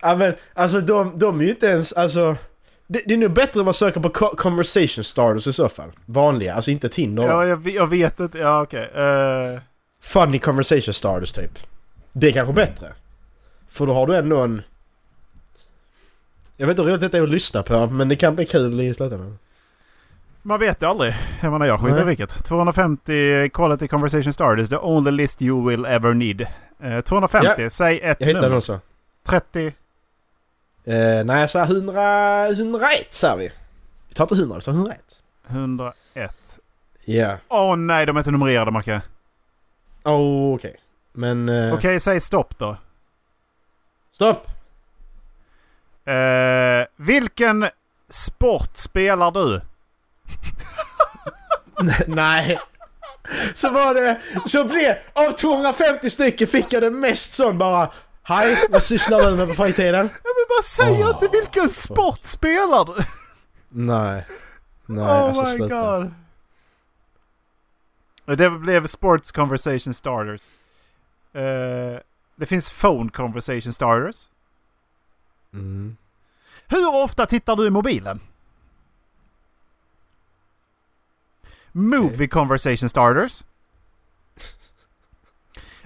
ja men alltså de, de är ju inte ens, alltså... Det, det är nog bättre om man söker på co- conversation starters i så fall. Vanliga, alltså inte Tinder. Ja, jag, jag vet inte. Ja, okej. Eh, Funny conversation starters typ. Det är kanske bättre. För då har du ändå en... Jag vet inte hur roligt det är att lyssna på men det kan bli kul i slutändan. Man vet ju aldrig. Jag menar, jag skiter i vilket. 250 quality conversation starters. The only list you will ever need. Eh, 250, Ja. säg ett Jag hittade nummer. den också. 30. Eh, nej jag sa 100... 101 sa vi. Vi tar inte 100, vi tar 101. 101. Ja. Åh nej, de är inte numrerade Macke. Oh, okej. Men... Eh, Okej, säg stopp då. Stopp! Eh, vilken sport spelar du? nej. Så var det... Så blev... Av 250 stycken fick jag det mest sån bara... Hej, vad sysslar du med på fritiden? Jag vill bara säga Åh, inte vilken sport spelar du? Nej. Nej, oh alltså my sluta. god. Och Det blev Sports Conversation Starters. Eh, det finns Phone Conversation Starters. Mm. Hur ofta tittar du i mobilen? Movie Conversation Starters.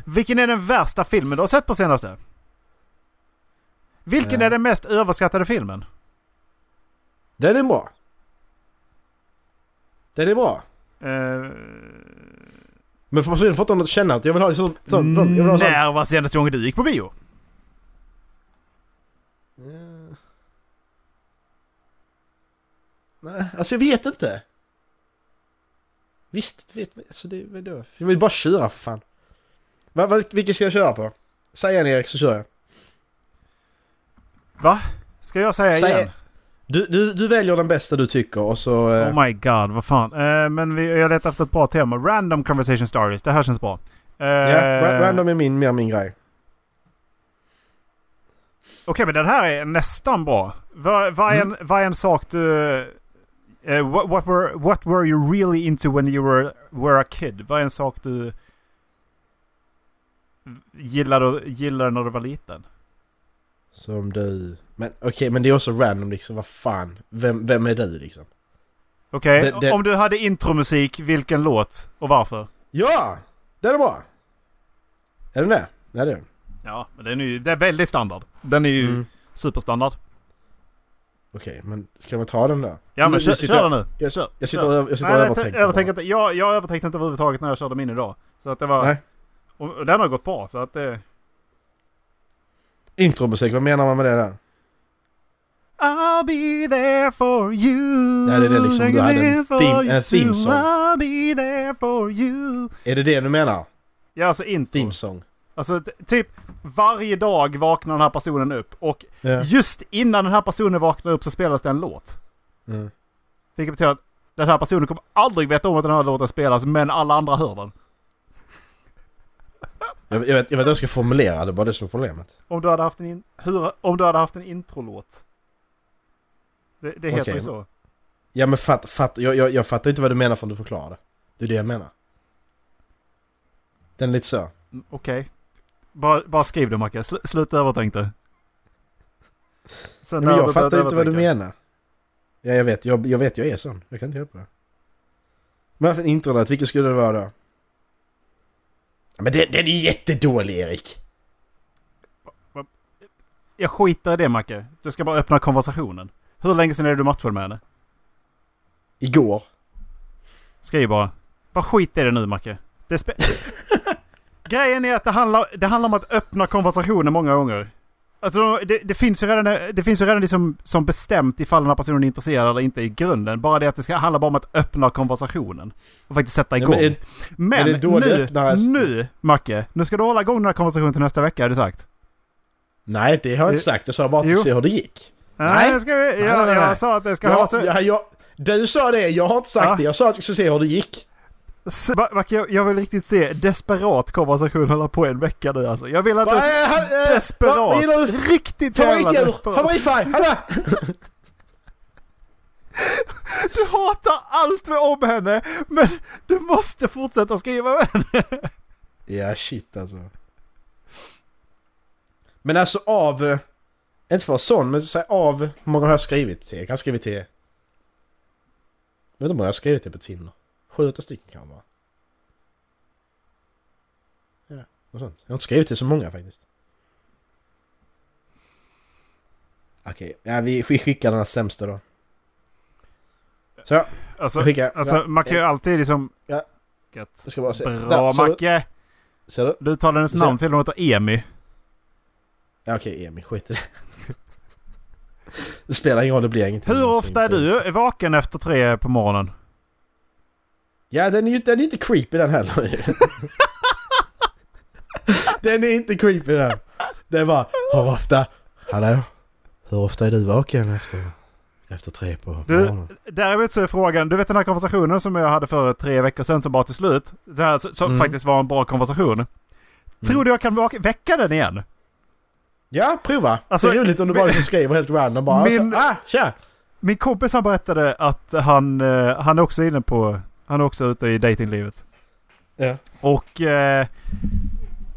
Vilken är den värsta filmen du har sett på senaste? Vilken Eh. är den mest överskattade filmen? Den är bra. Den är bra. Eh, Men för personen får inte känna att jag vill ha det så... så, så jag vill ha sån... när var senaste gången du gick på bio? Eh. Nej, alltså jag vet inte. Visst, vet alltså det är då. Jag vill bara köra för fan. Va, va, vilken ska jag köra på? Säg en Erik så kör jag. Va? Ska jag säga Säg- igen? Du, du, du väljer den bästa du tycker och så... eh, Oh my god, vad fan. Eh, men vi, jag letar efter ett bra tema. Random Conversation Starters. Det här känns bra. Eh, ja, ra- random är min, mer min grej. Okej, men den här är nästan bra. Vad vad är, Mm. en, vad är en sak du... eh, what, what, were, what were you really into when you were, were a kid? Vad är en sak du gillade, gillade när du var liten? Som du... Men okej, men det är också random liksom. Vad fan? Vem, vem är du liksom? Okej, det- om du hade intromusik, vilken låt och varför? Ja! Den är bra! Är den det? Ja, det är den. Ja, men den är ju det är väldigt standard. Den är ju Mm. superstandard. Okej, men ska man ta den då? Ja men kör, sitter kör nu. Jag, Kör, jag sitter, kör. över- jag sitter Nej, och jag övertänker. t- övertänker bara. inte. Jag, jag övertänkte inte överhuvudtaget när jag körde min idag. Så att det var... Nej. Och, den har gått bra så att det... Intromusik, vad menar man med det där? I'll be there for you. Ja, det är det liksom, du hade en theme- en theme song. I'll be there for you. Är det det du menar? Ja, alltså intro. Theme song? Alltså typ varje dag vaknar den här personen upp och Ja. just innan den här personen vaknar upp så spelas det en låt. Mm. Vilket betyder att den här personen kommer aldrig veta om att den här låten spelas men alla andra hör den. Jag, jag, vet, jag vet hur jag ska formulera det, bara det som är problemet. Om du hade haft en, in, hur, om du hade haft en introlåt. Det, det heter Okej. ju så. Ja men fatt, fatt, jag, jag, jag fattar inte vad du menar förrän du förklarar det. Det är det jag menar. Den är lite så. Mm, Okej. Bara, bara skriv det Macke. Sl, sluta övertänk det. Sen Men när jag fattar inte vad du menar. Ja jag vet, jag, jag vet jag är sån. Jag kan inte hjälpa det. Men intronät, vilken skulle det vara då? Men den, den är jättedålig Erik! Jag skiter i det Macke. Du ska bara öppna konversationen. Hur länge sedan är det du matchade med henne? Igår. Skriv bara. Bara skit i det nu Macke. Det Grejen är att det handlar, det handlar om att öppna konversationen många gånger. Alltså det, det finns ju redan, det finns ju redan liksom som bestämt ifall den här personen är intresserad eller inte i grunden. Bara det att det ska handla bara om att öppna konversationen. Och faktiskt sätta Ja, igång. men Men, är då det nu, öppnar- nu Macke. Nu ska du hålla igång den här konversationen till nästa vecka, är det sagt? Nej det har jag inte sagt, jag sa bara att Jo. se hur det gick. Nej, Nej. jag, ska, jag, Nej, nej, nej. jag sa att det ska Ja, hållas... ja, jag, du sa det, jag har inte sagt Ja. det. Jag sa att jag skulle se hur det gick. Jag, jag vill riktigt se desperat konversation hålla på en vecka nu alltså. Jag vill att Va, du... eh, han- eh, Desperat! du? Riktigt jävla desperat! Favoritfärg! Hallå! Du hatar allt med om henne, men du måste fortsätta skriva med henne. Ja, shit alltså. Men alltså av... eh, Inte för att sån, men säg av... Hur många har jag skrivit till? Jag kan ha skrivit till... Jag vet inte hur många jag har skrivit till på Tinder. Sju, åtta stycken kan vara. Ja, något sånt. Jag har inte skrivit till så många faktiskt. Okej, ja, vi skickar den här sämsta då. Så, Alltså, jag skickar. alltså ja, man kan ju alltid liksom... Ja. Gött. Jag ska bara se. Bra Där? Macke! Ser du? Du uttalar hennes namn fel, hon heter Emi. Ja, okej, Emil. Skit i det. Det spelar ingen roll, det blir ingenting. Hur ofta är du vaken efter tre på morgonen? Ja, den är ju den är inte creepy den heller. den är inte creepy den. Det är bara, hur ofta... Hallå? Hur ofta är du vaken efter, efter tre på Du- morgonen? Däremot så är frågan, du vet den här konversationen som jag hade för tre veckor sedan som bara till slut. Här, som Mm. faktiskt var en bra konversation. Tror du jag kan väcka den igen? Ja, prova! Alltså, det är roligt om du bara liksom skriver helt random bara. Min- Alltså, ah, tja! Min kompis han berättade att han, eh, han är också inne på, han är också ute i datinglivet. Ja. Och eh,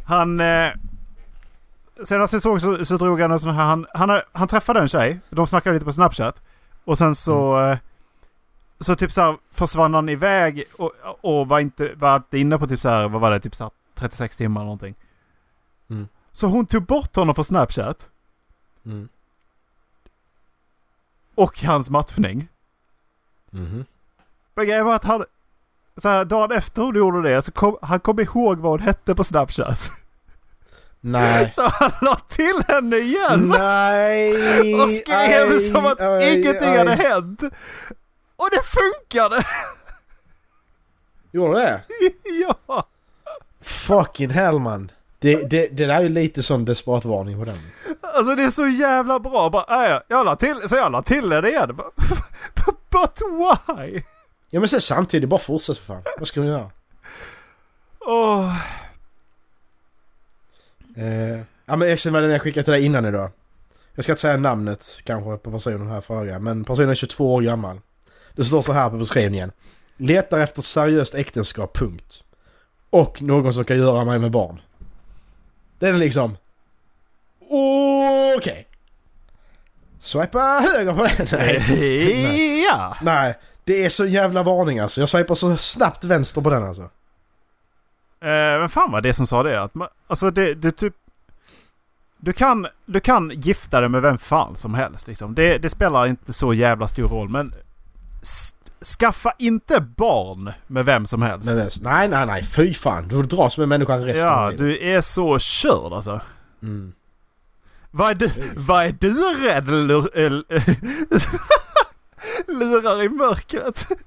han... Eh, senast jag såg så, så drog han en sån här... Han, han, han träffade en tjej. De snackade lite på Snapchat. Och sen så... Mm. Eh, så typ så här försvann han iväg och, och var inte, var inne på typ så här, vad var det, typ så här 36 timmar eller någonting. Mm. Så hon tog bort honom från Snapchat. Mm. Och hans matchning. Mhm. Men grejen var att han... Så här, dagen efter hon gjorde det så kom han kom ihåg vad hon hette på Snapchat. Nej. Så han la till henne igen! Nej! Och skrev aj, som att aj, ingenting aj. hade hänt. Och det funkade! Gjorde det? ja! Fucking hell man. Det, det, det där är ju lite sån desperat varning på den. Alltså det är så jävla bra. Bara, äh, jag la till, så jag la till henne igen. But why? Ja men sen samtidigt, bara fortsätt för fan. Vad ska man göra? Åh, Eh, ja men jag känner den jag skickade till dig innan idag. Jag ska inte säga namnet kanske på personen här frågan, men personen är 22 år gammal. Det står så här på beskrivningen. Letar efter seriöst äktenskap, punkt. Och någon som kan göra mig med barn. Den är liksom... Okej. Swipa höger på den. Nej. ja! Nej, det är så jävla varning alltså. Jag swipar så snabbt vänster på den alltså. Eh, men fan var det som sa det? Att man, alltså det, det typ... Du kan, du kan gifta dig med vem fan som helst liksom. Det, det spelar inte så jävla stor roll men... Skaffa inte barn med vem som helst. Nej, nej, nej, nej. Fy fan. Du dras med människan resten ja, av livet. du är så körd alltså. Mm. Vad är du, vad är du rädd lur, el- lurar i mörkret?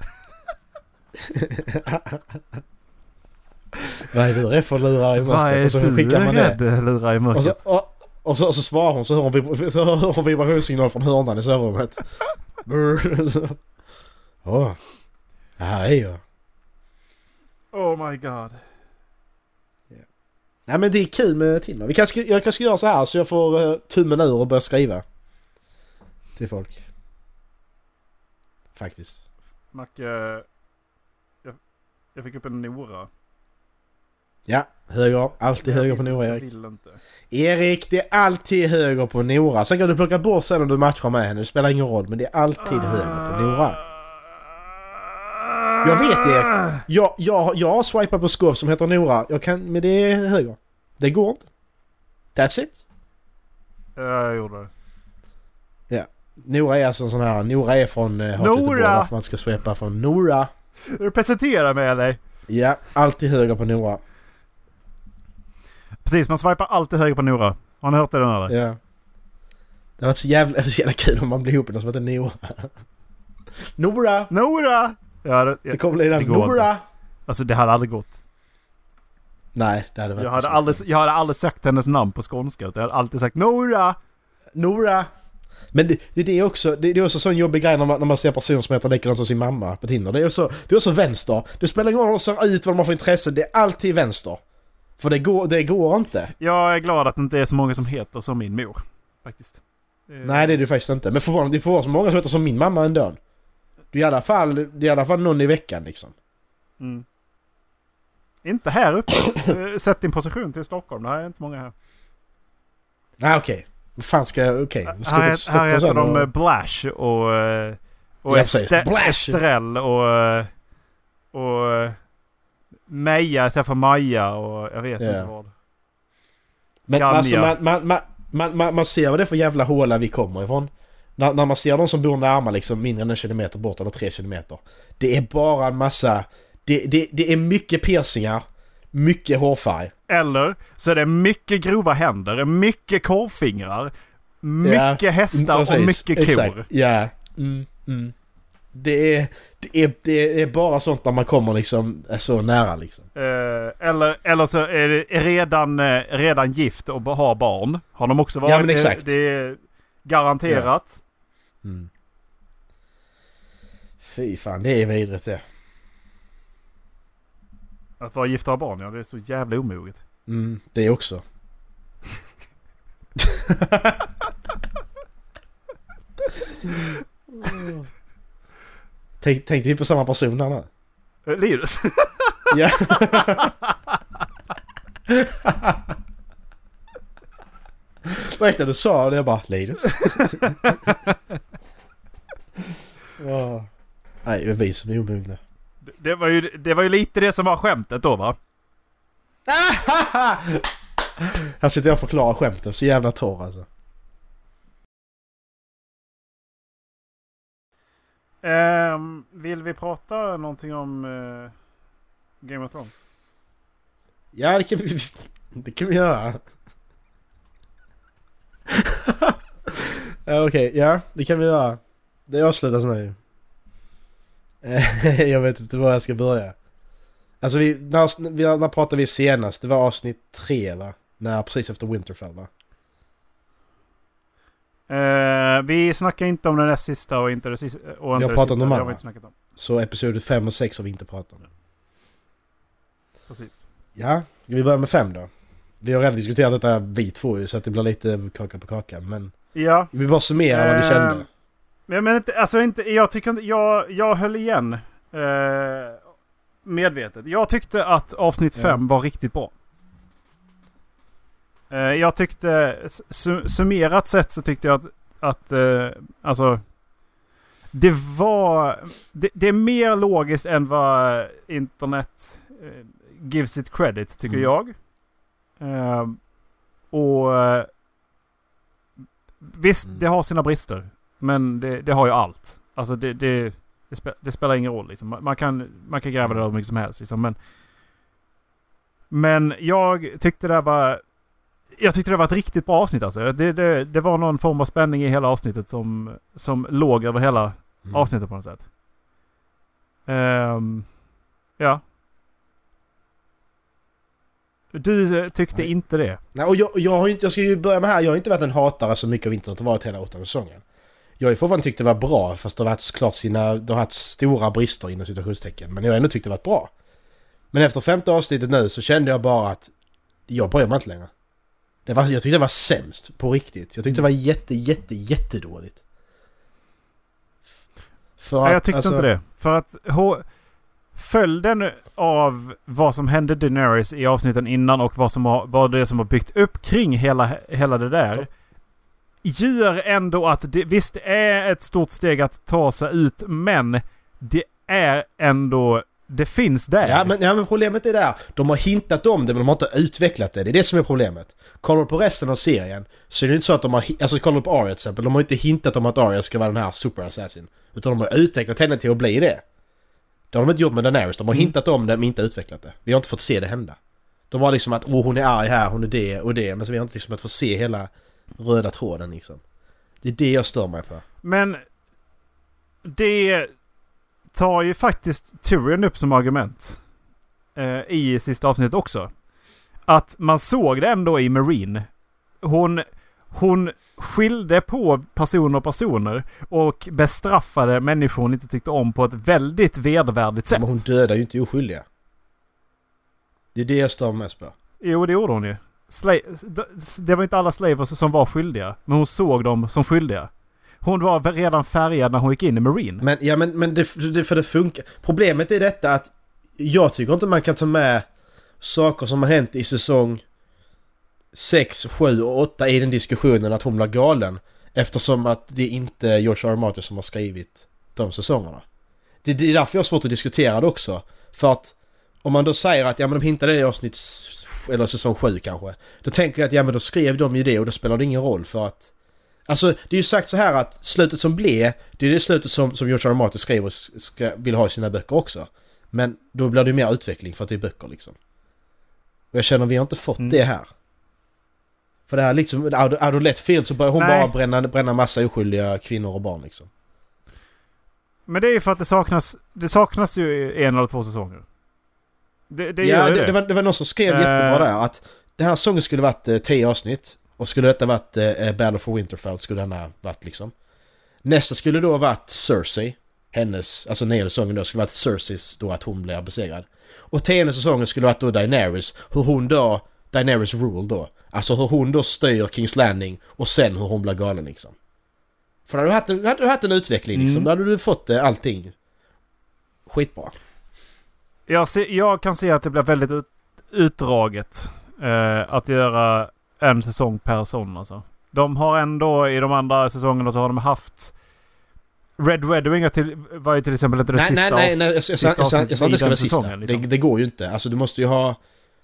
Vad är du rädd för lurar i Vad mörkret? är Och så du skickar man det. rädd lurar i Och så, mörkret? och, och, så, och så svarar hon så hör hon, vibra- så hör hon vibrationssignal från hörnan i sovrummet. Åh. Det här är jag. Oh my god. Nej men det är kul med Tinder. Vi kanske, jag kanske ska göra så här så jag får uh, tummen ur och börja skriva. Till folk. Faktiskt. Macke... Jag, jag fick upp en Nora. Ja, höger. Alltid höger på Nora Erik. vill inte. Erik, det är alltid höger på Nora. Sen kan du plocka bort sen om du matchar med henne. Det spelar ingen roll. Men det är alltid höger på Nora. Jag vet det. Jag, jag, jag har swipat på skov som heter Nora. Jag kan, men det är höger. Det går inte. That's it. Ja, jag gjorde det. Nora är alltså en sån här... Nora är från eh, Nora! varför man ska swipa från Nora. Vill du presentera mig eller? Ja, alltid höger på Nora. Precis, man swipar alltid höger på Nora. Har ni hört det eller? Ja. Det varit så jävla, så jävla kul om man blir ihop med någon som heter Nora. Nora! Nora! Ja, det, Det kommer bli den. Nora! alltså det hade aldrig gått. Nej, det hade varit Jag hade, aldrig, jag hade aldrig sagt hennes namn på skånska. utan Jag hade alltid sagt Nora! Nora! Men det, det, det är också, det, det är också en sån jobbig grej när man, när man ser personer som heter likadant som sin mamma på Tinder. Det är också, det är också vänster. Det spelar ingen roll hur de ser ut, vad de har för intresse. Det är alltid vänster. För det går, det går inte. Jag är glad att det inte är så många som heter som min mor. Faktiskt. Eh, Nej, det är det faktiskt inte. Men förvånande, det får vara så många som heter som min mamma ändå. Det är i alla fall, det är i alla fall någon i veckan liksom. Mm. Inte här uppe. Eh, Sätt din position till Stockholm. Det här är inte så många här. Nej okej. Vad fan ska jag... Okej. Ska här, här heter de eh, och... Blash och... eh, Och. Este- Blash. Estrell och... eh, Och... eh, Meja istället för Maja och jag vet Ja. inte vad. Men Ganja. alltså man, man, man, man, man, man ser vad det är för jävla håla vi kommer ifrån. När, när man ser de som bor närmare liksom mindre än en kilometer bort eller tre kilometer. Det är bara en massa... Det, det, det är mycket piercingar, mycket hårfärg. Eller så är det mycket grova händer, mycket korvfingrar, mycket hästar och Precis, mycket kor. Exakt, ja. Mm, mm. Det, är, det, är, det är bara sånt när man kommer liksom är så nära liksom. Eh, eller, eller så är det redan, eh, redan gift och har barn. Har de också varit. Ja, men exakt. Det, det är garanterat. Mm. Fy fan, det är vidrigt det. Att vara gift och ha barn, ja det är så jävla omoget. Mm, det också. Tänk, tänkte vi på samma person här nu? Eh, Linus? Ja. Vad det du sa det? Jag bara Linus. Ja. Nej, det är vi som är omogna. Det- det, var ju, det var ju lite det som var skämtet då va? Här sitter jag och förklarar skämtet, så jävla torr alltså. Ehm, vill vi prata någonting om eh, Game of Thrones? Ja, det kan vi, det kan vi göra. Okej, ja, det kan vi göra. Det avslutas nu. Eh, jag vet inte var jag ska börja. Alltså, vi, när, vi- när pratade vi senast? Det var avsnitt tre, va? När, precis efter Winterfell, va? Eh, vi snackar inte om den näst sista och inte det sista. Och inte har pratat om de andra. vi om. Så episod 5 och 6 har vi inte pratat om. Precis. Ja, ska vi börja med 5 då? Vi har redan diskuterat detta vi två ju, så att det blir lite kaka på kaka. Men Ja. vi bara summera vad vi Ehm, kände. Men, men inte, alltså inte, jag tycker inte, jag, jag höll igen. Eh, medvetet. Jag tyckte att avsnitt Ja. 5 var riktigt bra. Eh, jag tyckte, su, summerat sett så tyckte jag att, att eh, alltså. Det var, det, det är mer logiskt än vad internet eh, gives it credit tycker Mm. jag. Eh, och eh, visst, Mm. det har sina brister. Men det, det har ju allt. Alltså det, det, det, spe, det spelar ingen roll liksom. Man kan, man kan gräva det hur mycket som helst liksom. Men, men jag tyckte det var... Jag tyckte det var ett riktigt bra avsnitt alltså. Det, det, det var någon form av spänning i hela avsnittet som, som låg över hela Mm. avsnittet på något sätt. Ehm, ja. Du eh, tyckte Nej. inte det? Nej, och jag, jag, har inte, jag ska ju börja med här, jag har inte varit en hatare så mycket av internet och varit hela åttonde säsongen. Jag har ju fortfarande tyckt det var bra fast det har varit såklart sina, det har haft stora brister inom citationstecken. Men jag har ändå tyckt det varit bra. Men efter femte avsnittet nu så kände jag bara att jag bryr mig inte längre. Det var, jag tyckte det var sämst, på riktigt. Jag tyckte det var jätte, jätte, jättedåligt. För Nej, jag att, tyckte alltså- inte det. För att följden av vad som hände Daenerys i avsnitten innan och vad som har, vad det är som har byggt upp kring hela, hela det där. Gör ändå att det visst är ett stort steg att ta sig ut men det är ändå... Det finns där. Ja men, ja men problemet är där. De har hintat om det men de har inte utvecklat det. Det är det som är problemet. Kollar du på resten av serien så är det inte så att de har... Alltså kollar du på Arya till exempel. De har inte hintat om att Arya ska vara den här super assassin. Utan de har utvecklat henne till att bli det. Det har de inte gjort med Daenerys. De har Mm. hintat om det men inte utvecklat det. Vi har inte fått se det hända. De har liksom att oh, hon är arg här, hon är det och det. Men så vi har inte liksom att få se hela röda tråden liksom. Det är det jag stör mig på. Men det tar ju faktiskt Tyrion upp som argument. Eh, I sista avsnittet också. Att man såg det ändå i Marine. Hon, hon skilde på personer och personer och bestraffade människor hon inte tyckte om på ett väldigt vedervärdigt sätt. Men hon dödar ju inte oskyldiga. Det är det jag stör mig mest på. Jo, det gjorde hon ju. Sla- det var inte alla slavers som var skyldiga. Men hon såg dem som skyldiga. Hon var redan färgad när hon gick in i Marine. Men, ja, men, men det, det, för det funkar. Problemet är detta att jag tycker inte man kan ta med saker som har hänt i säsong 6, 7 och 8 i den diskussionen att hon blir galen. Eftersom att det inte är George R. R. Martin som har skrivit de säsongerna. Det, det är därför jag har svårt att diskutera det också. För att om man då säger att ja men de hintade i avsnitt eller säsong 7 kanske. Då tänker jag att ja men då skrev de ju det och då spelar det ingen roll för att... Alltså det är ju sagt så här att slutet som blev, det är det slutet som, som George R. R. Martin skriver och ska, vill ha i sina böcker också. Men då blir det ju mer utveckling för att det är böcker liksom. Och jag känner att vi har inte fått mm. det här. För det här liksom, out of left field så börjar hon Nej. bara bränna, bränna massa oskyldiga kvinnor och barn liksom. Men det är ju för att det saknas, det saknas ju en eller två säsonger. Det, det ja, det, det, var, det var någon som skrev uh, jättebra där att det här säsongen skulle varit eh, tio avsnitt. Och skulle detta varit eh, Battle for Winterfell skulle den ha varit liksom. Nästa skulle då varit Cersei. Hennes, alltså nionde säsongen då skulle varit Cerseis då att hon blir besegrad. Och tionde säsongen skulle varit då Daenerys. Hur hon då, Daenerys rule då. Alltså hur hon då styr Kings Landing och sen hur hon blir galen liksom. För då hade du haft en, hade du haft en utveckling liksom. Mm. Då hade du fått eh, allting skitbra. Jag, ser, jag kan se att det blir väldigt ut, utdraget eh, att göra en säsong per sån alltså. De har ändå i de andra säsongerna så har de haft Red Wedding till, var ju till exempel inte det nej, sista Nej, nej, nej. Jag, sa inte det ska vara sista. Liksom. Det, det, går ju inte. Alltså du måste ju ha...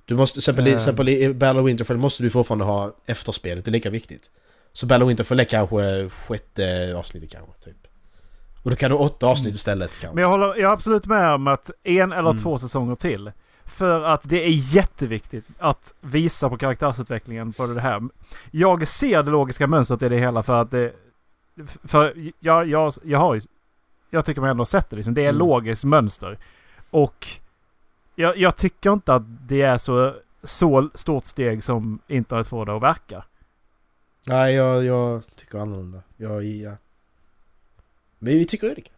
Du måste, till exempel, uh. exempel i Battle of Winterfell måste du fortfarande ha efterspelet. Det är lika viktigt. Så Battle of Winterfell är kanske sjätte avsnittet kanske, typ. Och då kan du åtta avsnitt istället kanske. Men jag håller jag är absolut med om att en eller mm. två säsonger till. För att det är jätteviktigt att visa på karaktärsutvecklingen på det här. Jag ser det logiska mönstret i det hela för att det... För jag, jag, jag har ju... Jag tycker man ändå har sett det liksom. Det är mm. logiskt mönster. Och jag, jag, tycker inte att det är så, så stort steg som internet får det att verka. Nej, jag, jag tycker annorlunda. Jag, ja. Men vi tycker olika.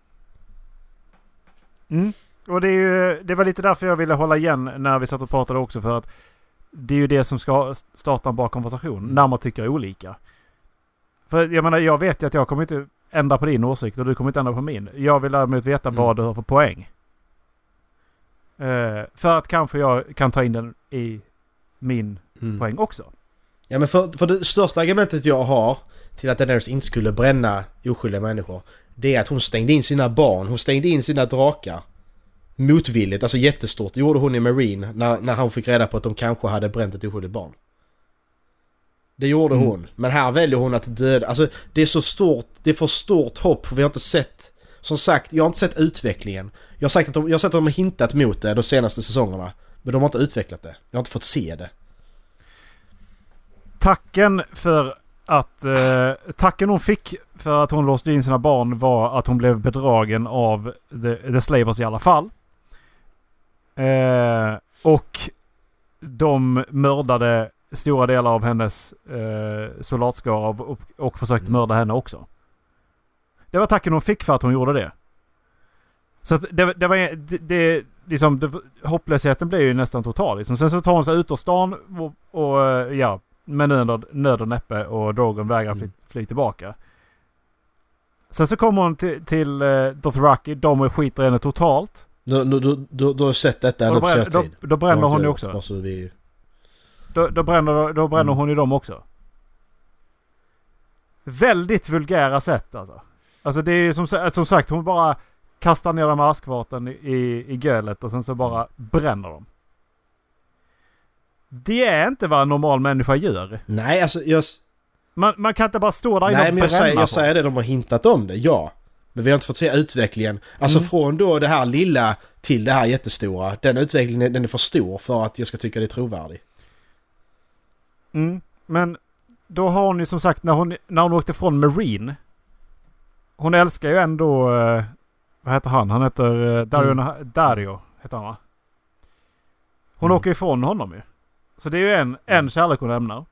Mm. Och det, är ju, det var lite därför jag ville hålla igen när vi satt och pratade också. För att det är ju det som ska starta en bra konversation. Mm. När man tycker olika. För jag menar, jag vet ju att jag kommer inte ändra på din åsikt och du kommer inte ändra på min. Jag vill däremot veta mm. vad du har för poäng. Uh, för att kanske jag kan ta in den i min mm. poäng också. Ja men för, för det största argumentet jag har till att Daenerys inte skulle bränna oskyldiga människor. Det är att hon stängde in sina barn, hon stängde in sina drakar. Motvilligt, alltså jättestort. Det gjorde hon i Marine när, när han fick reda på att de kanske hade bränt ett oskyldigt barn. Det gjorde mm. hon. Men här väljer hon att döda. Alltså det är så stort, det är för stort hopp för vi har inte sett... Som sagt, jag har inte sett utvecklingen. Jag har, sagt att de, jag har sett att de har hintat mot det de senaste säsongerna. Men de har inte utvecklat det. Jag har inte fått se det. Tacken för att... Eh, tacken hon fick för att hon låste in sina barn var att hon blev bedragen av The, the Slavers i alla fall. Eh, och de mördade stora delar av hennes eh, soldatskara och, och försökte mm. mörda henne också. Det var tacken hon fick för att hon gjorde det. Så att det, det var... Det, det, liksom, det, hopplösheten blev ju nästan total. Liksom. Sen så tar hon sig ut ur stan och, och ja, med nöd, nöd och näppe och Drogon vägrar fly, mm. fly tillbaka. Sen så kommer hon till, till uh, Dothraki. De skiter i henne totalt. Du, du, du, du, har sett detta senaste tid? Då, då bränner hon ju också. Alltså, vi... Då, då, bränner, då bränner mm. hon ju dem också. Väldigt vulgära sätt alltså. Alltså det är som, som sagt hon bara kastar ner de askvaten i, i gölet och sen så bara bränner dem. Det är inte vad en normal människa gör. Nej, alltså jag... Man, man kan inte bara stå där inne och bränna jag säger, jag säger det, de har hintat om det, ja. Men vi har inte fått se utvecklingen. Alltså mm. från då det här lilla till det här jättestora. Den utvecklingen den är för stor för att jag ska tycka det är trovärdig. Mm. Men då har hon ju som sagt när hon, när hon åkte från Marine. Hon älskar ju ändå... Eh, vad heter han? Han heter eh, Dario, mm. Dario heter han va? Hon mm. åker ifrån honom ju. Så det är ju en, en mm. kärlek hon lämnar.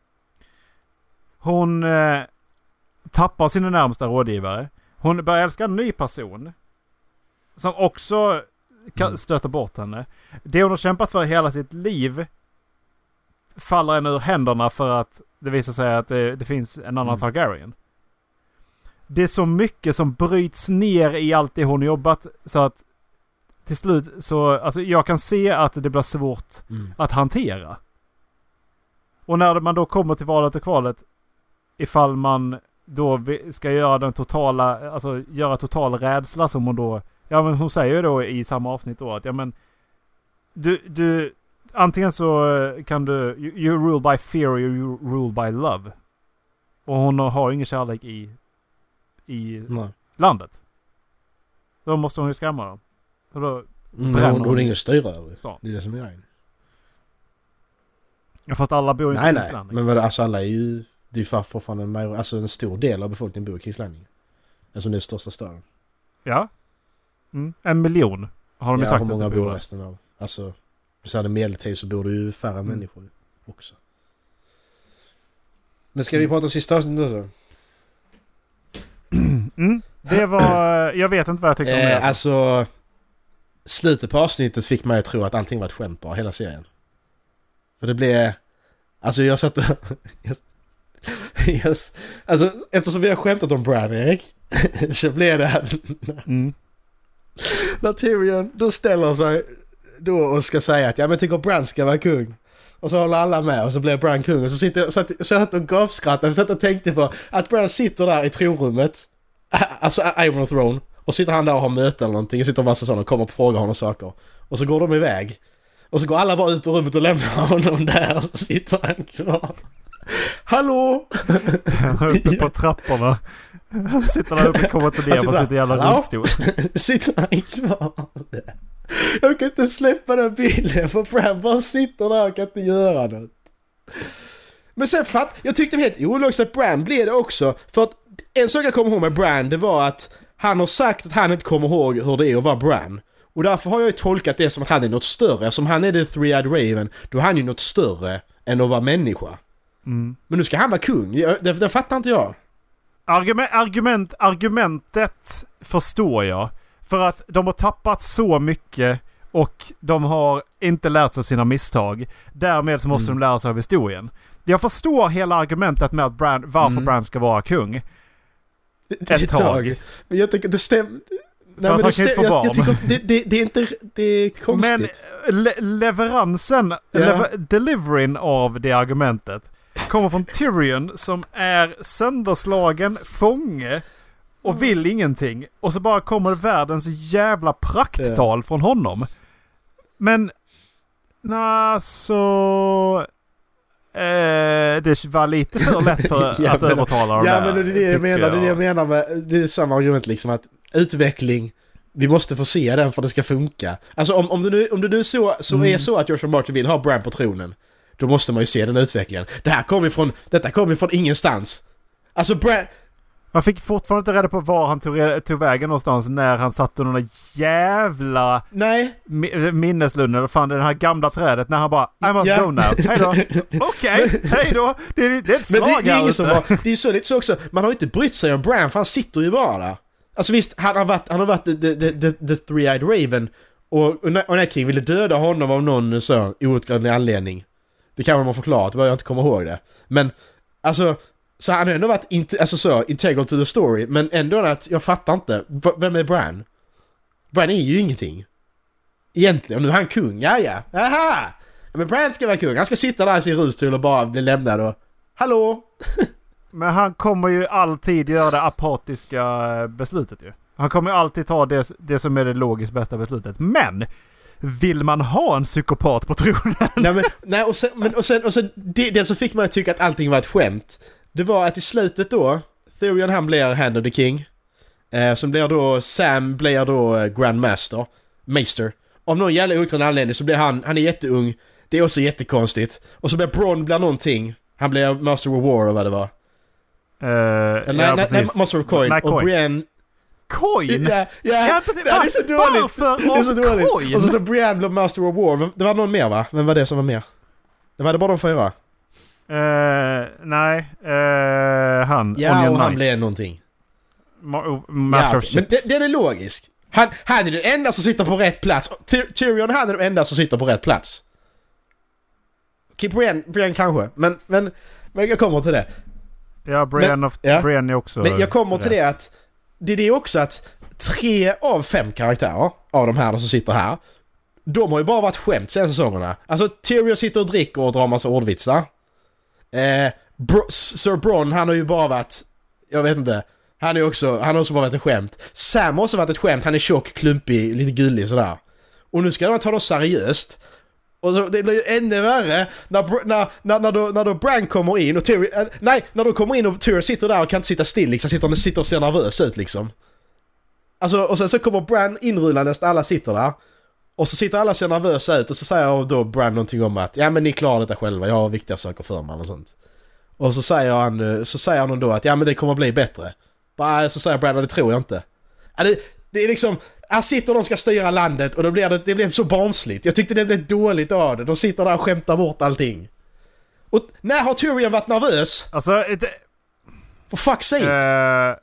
Hon eh, tappar sina närmsta rådgivare. Hon börjar älska en ny person. Som också mm. stöter bort henne. Det hon har kämpat för hela sitt liv faller henne ur händerna för att det visar sig att det, det finns en annan mm. Targaryen. det är så mycket som bryts ner i allt det hon jobbat så att till slut så, alltså jag kan se att det blir svårt Mm. att hantera. Och när man då kommer till valet och kvalet, ifall man då ska göra den totala, alltså göra total rädsla som hon då, ja men hon säger ju då i samma avsnitt då att ja men du, du, antingen så kan du, you, you rule by fear or you rule by love. Och hon har ju ingen kärlek i, i Nej. landet. Då måste hon ju skrämma dem. Så då, Mm, hon, hon hon är ingen styra över. stan. Det är det som är grejen. Ja, fast alla bor ju inte Nej i nej, Kings Landing. men vad- alltså alla är ju... Det är ju fortfarande en, major, alltså en stor del av befolkningen bor i Kings Landing. Alltså det är största staden. Ja. Mm. En miljon har de ju ja, sagt hur många att det bor resten av? Alltså, så hade medeltid så bor det ju färre Mm. människor också. Men ska vi prata om sista avsnittet då så? Mm. Det var... Jag vet inte vad jag tyckte om det. Eh, Alltså. alltså... Slutet på avsnittet fick mig att tro att allting var ett skämt bara, hela serien. För det blev... Alltså jag satt och... yes. Alltså eftersom vi har skämtat om Bran Erik så blev det Mm. när Tyrion då ställer sig då och ska säga att ja men jag tycker Bran ska vara kung. Och så håller alla med och så blir Bran kung och så sitter jag så att, så att och gapskrattade och satt och tänkte på att Bran sitter där i tronrummet. Alltså Iron Throne. Och sitter han där och har möte eller någonting. Och sitter och massa sådana och kommer och frågar honom saker. Och så går de iväg. Och så går alla bara ut ur rummet och lämnar honom där och så sitter han kvar. Hallå! uppe på trapporna. Han sitter där uppe och kommer inte ner Han på sitt jävla rullstol. sitter han kvar där. Jag kan inte släppa den bilden för Bram bara sitter där och kan inte göra något. Men sen fatt, jag tyckte det var helt ologiskt att Bran blev det också. För att en sak jag kommer ihåg med Bran det var att han har sagt att han inte kommer ihåg hur det är att vara Bran. Och därför har jag ju tolkat det som att han är något större. Som han är the three-eyed raven, då är han ju något större än att vara människa. Mm. Men nu ska han vara kung, det, det fattar inte jag. Argument, argument, argumentet förstår jag. För att de har tappat så mycket och de har inte lärt sig av sina misstag. Därmed så måste Mm. de lära sig av historien. Jag förstår hela argumentet med att Brand, varför Mm. Brand ska vara kung. Ett tag. Men jag tycker det stämmer... Nej att men det jag, jag tycker inte, det, det, det är inte... Det är konstigt. Men le leveransen, Ja. lever deliveryn av det argumentet kommer från Tyrion som är sönderslagen fånge och vill ingenting. Och så bara kommer världens jävla prakttal från honom. Men... Nja, så... Eh, det var lite för lätt för Ja, att men- övertala dem Ja där, men det är det jag menar, det är det jag menar med... Det är samma argument liksom att utveckling... Vi måste få se den för att det ska funka. Alltså om, om det nu, om det nu så, så Mm. är så att R. Martin vill ha Bran på tronen. Då måste man ju se den utvecklingen. Det här kommer ju från... Detta kommer ju från ingenstans. Alltså Bran... Man fick fortfarande inte reda på var han tog, tog vägen någonstans när han satt under den där jävla Nej. mi- minneslunden, eller fan det här gamla trädet, när han bara I must Ja. go now. Hej då. Okej, hej då. Det är, det är ett Men slag det, det är här ingen som ute. var, Det är ju så lite så också. Man har ju inte brytt sig om Bran för han sitter ju bara där. Alltså visst, han har varit, han har varit the, the, the, the three-eyed raven. Och, och Night- King ville döda honom av någon så outgrundlig anledning. Det kan man ha förklarat, jag inte kommer ihåg det. Men alltså, så han har ändå varit inte, alltså så, integral to the story. Men ändå att jag fattar inte. V- Vem är Bran? Bran är ju ingenting. Egentligen. Och nu är han kung, ja ja. Aha! Men Bran ska vara kung. Han ska sitta där i sin rullstol och bara bli lämnad och... Hallå? Men han kommer ju alltid göra det apatiska eh, beslutet ju. Han kommer ju alltid ta det, det som är det logiskt bästa beslutet. Men! Vill man ha en psykopat på tronen? nej men, nej och sen, men, och sen, och sen det, det som fick mig att tycka att allting var ett skämt. Det var att i slutet då, Thurion han blir Hand of the King. Eh, som blir då, Sam blir då eh, Grandmaster. Master. Av någon jävla outgrundlig anledning så blir han, han är jätteung. Det är också jättekonstigt. Och så blir Bron blir någonting. Han blir Master of War eller vad det var. Uh, nej, nej, nej, Master of Coin. Nej, och coin. Brienne... Coin? Ja, ja, Ja, precis. ja, det är så dåligt. Varför Det är så dåligt. coin? Och så, så Brienne blev Master of War. Det var någon mer va? Vem var det som var mer? Det var det bara de fyra? Eh, nej, eh, han. Ja, Onion och han blev någonting. Ma- Master ja, of Men Chips. det- den är logisk. Han, han är den enda som sitter på rätt plats. Ty- Tyrion han är den enda som sitter på rätt plats. Brienne, Brienne kanske. Men, men, men jag kommer till det. Ja, Brian, of, ja. Brian är också Men jag kommer till rätt. det att... Det är det också att tre av fem karaktärer av de här som sitter här. De har ju bara varit skämt senaste säsongerna. Alltså Tyrion sitter och dricker och drar massa ordvitsar. Eh, Bro, Sir Bron han har ju bara varit... Jag vet inte. Han är också, han har också bara varit ett skämt. Sam har också varit ett skämt. Han är tjock, klumpig, lite gullig sådär. Och nu ska de ta dem seriöst. Och så, det blir ju ännu värre när, när, när, när, då, när då Bran kommer in och Tyr, Äh, nej, när de kommer in och Tyr sitter där och kan inte sitta still liksom. Sitter, sitter och ser nervös ut liksom. Alltså, och sen så kommer Bran inrullandes alla sitter där. Och så sitter alla och ser nervösa ut och så säger då Bran någonting om att ja men ni klarar detta själva, jag har viktiga saker för mig och sånt. Och så säger han, eh, så säger han då att ja men det kommer bli bättre. Bara, eh, så säger Bran, det tror jag inte. Ja, det, det är liksom, här sitter de och ska styra landet och då blir det, det blev så barnsligt. Jag tyckte det blev dåligt av det. De sitter där och skämtar bort allting. Och när har Tyrion varit nervös? Alltså, ett, For fuck's sake! eh,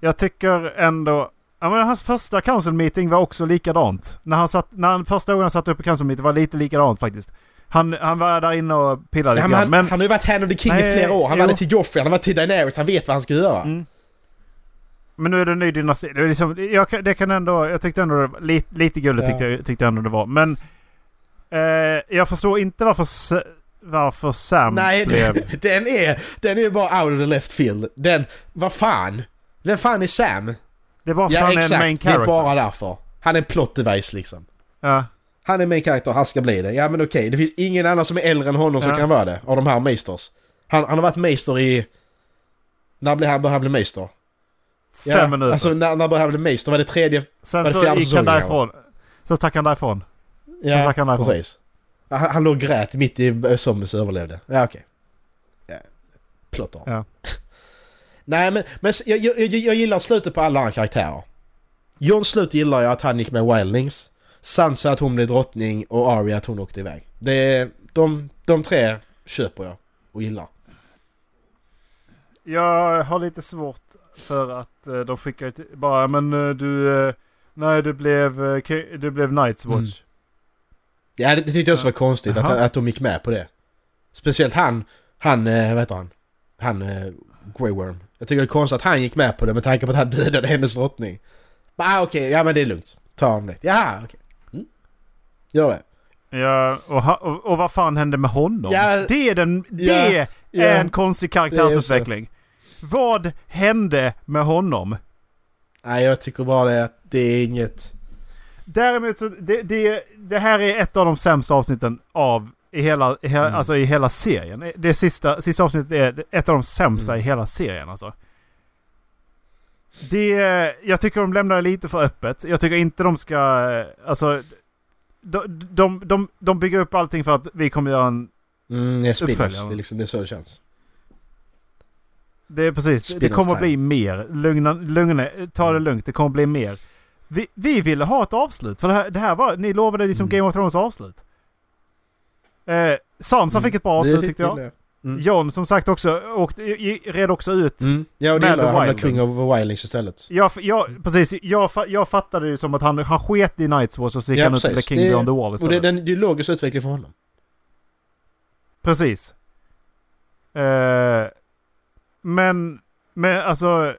jag tycker ändå... Ja, men hans första council meeting var också likadant. När han, satt, när han första gången han satt upp i council meeting var lite likadant faktiskt. Han, han var där inne och pillade lite grann. han, Men, han har ju varit Hand of the King Nej, i flera år. Han jo. var det till Joffrey, han var till Daenerys, han vet vad han ska göra. Mm. Men nu är det en ny dynasti. Det, är liksom, jag, det kan ändå... Jag tyckte ändå det var lite, lite gulligt Ja. tyckte, jag, tyckte jag ändå det var. Men eh, jag förstår inte varför, varför Sam Nej, blev... den, den är, den är bara out of the left field. Den, vad fan? Vem fan är Sam? Det är bara för Ja han är en exakt, main det är character. bara därför. Han är en plot device liksom. Ja. Han är main character, han ska bli det. Ja men okej, det finns ingen annan som är äldre än honom som Ja. kan vara det. Av de här Maesters. Han, han har varit Maester i... När blev han, han bli Maester? Fem minuter. Alltså när, när började han bli Maester? Var det tredje? Sen var det så fjärde gick han därifrån. Så stack han därifrån. Ja, stack han därifrån. precis. Han, han låg och grät mitt i eh, och överlevde. Ja okej. Ja. Plot. Ja. Nej men, men jag, jag, jag, jag gillar slutet på alla andra karaktärer. Johns slut gillar jag att han gick med Wildlings. Sansa att hon blev drottning och Arya att hon åkte iväg. Det är, de, de tre köper jag och gillar. Jag har lite svårt för att eh, de skickar till, bara men eh, du... Eh, nej du blev, eh, du blev Night's Mm. Watch. Ja det, det tyckte jag också var konstigt att, att de gick med på det. Speciellt han, han, eh, vad heter han? Han, eh, Grey Worm. Jag tycker det är konstigt att han gick med på det med tanke på att han dödade hennes drottning. Men, Ah, okej, ja men det är lugnt. Ta honom det. Jaha, okej. Mm. Gör det. Ja, och, ha, och, och vad fan hände med honom? Ja, det är, den, det ja, ja. är en konstig karaktärsutveckling. Vad hände med honom? Nej jag tycker bara det att det är inget... Däremot så, det, det, det här är ett av de sämsta avsnitten av i hela, i hela, Mm. alltså i hela serien. Det sista, sista avsnittet är ett av de sämsta Mm. i hela serien alltså. Det, jag tycker de lämnar det lite för öppet. Jag tycker inte de ska, alltså... De, de, de, de bygger upp allting för att vi kommer göra en... Mm, Uppföljare. Det är liksom det är så det känns. Det är precis, det Spin-off kommer att bli mer. Lugna, lugna, ta det Mm. lugnt, det kommer att bli mer. Vi, vi ville ha ett avslut, för det här, det här var, ni lovade liksom Mm. Game of Thrones avslut. Eh, Sansa Mm. fick ett bra Det avslut tyckte jag. Mm. John som sagt också åkte, red också ut. Mm. Ja och det Med gillar jag. Han. King of Wildlings istället. Jag, jag, precis, jag, jag fattade det som att han, han sket i Night's Watch och så gick Ja, han ut och blev precis. King Det- Beyond the Wall Och det, istället. den, det är logisk utveckling för honom. Precis. Eh, men, men alltså...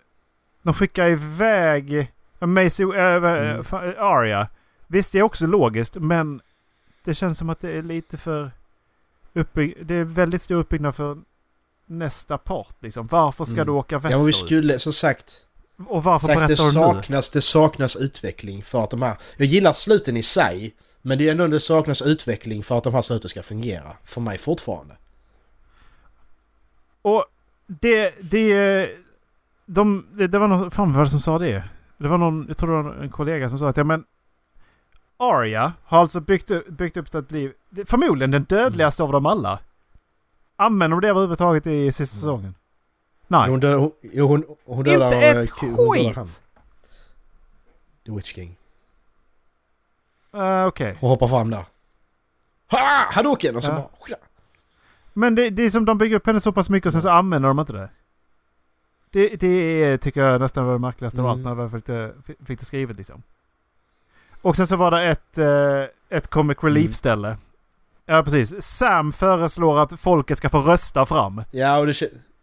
De skickar iväg Macy, äh, Mm. fa- Arya. Visst, det är också logiskt, men det känns som att det är lite för... Uppbygg, det är väldigt stor uppbyggnad för nästa part liksom. Varför ska Mm. du åka Ja men vi västerut? skulle, som sagt, Och varför sagt det, berättar du nu? saknas, det saknas utveckling för att de här... Jag gillar sluten i sig, men det är ändå det saknas utveckling för att de här sluten ska fungera. För mig fortfarande. Och det... det de, det, det var någon... Fan vad som sa det? Det var någon... Jag tror det var en kollega som sa att ja men... Arya har alltså byggt, byggt upp ett liv... Förmodligen den dödligaste av dem alla. Använder de det överhuvudtaget i sista Mm. säsongen? Nej. Hon hon, hon, hon dödar... Inte ett hon skit! The Witch King. Uh, Okej. Hon hoppar fram där. Ha! Hadoken! Och så Ja. bara... Men det, det är som de bygger upp henne så pass mycket och sen så använder de inte det. Det, det är, tycker jag nästan var det märkligaste av Mm. allt när jag fick det, fick det skrivet liksom. Och sen så var det ett, eh, ett comic Mm. relief-ställe. Ja precis. Sam föreslår att folket ska få rösta fram. Ja och det,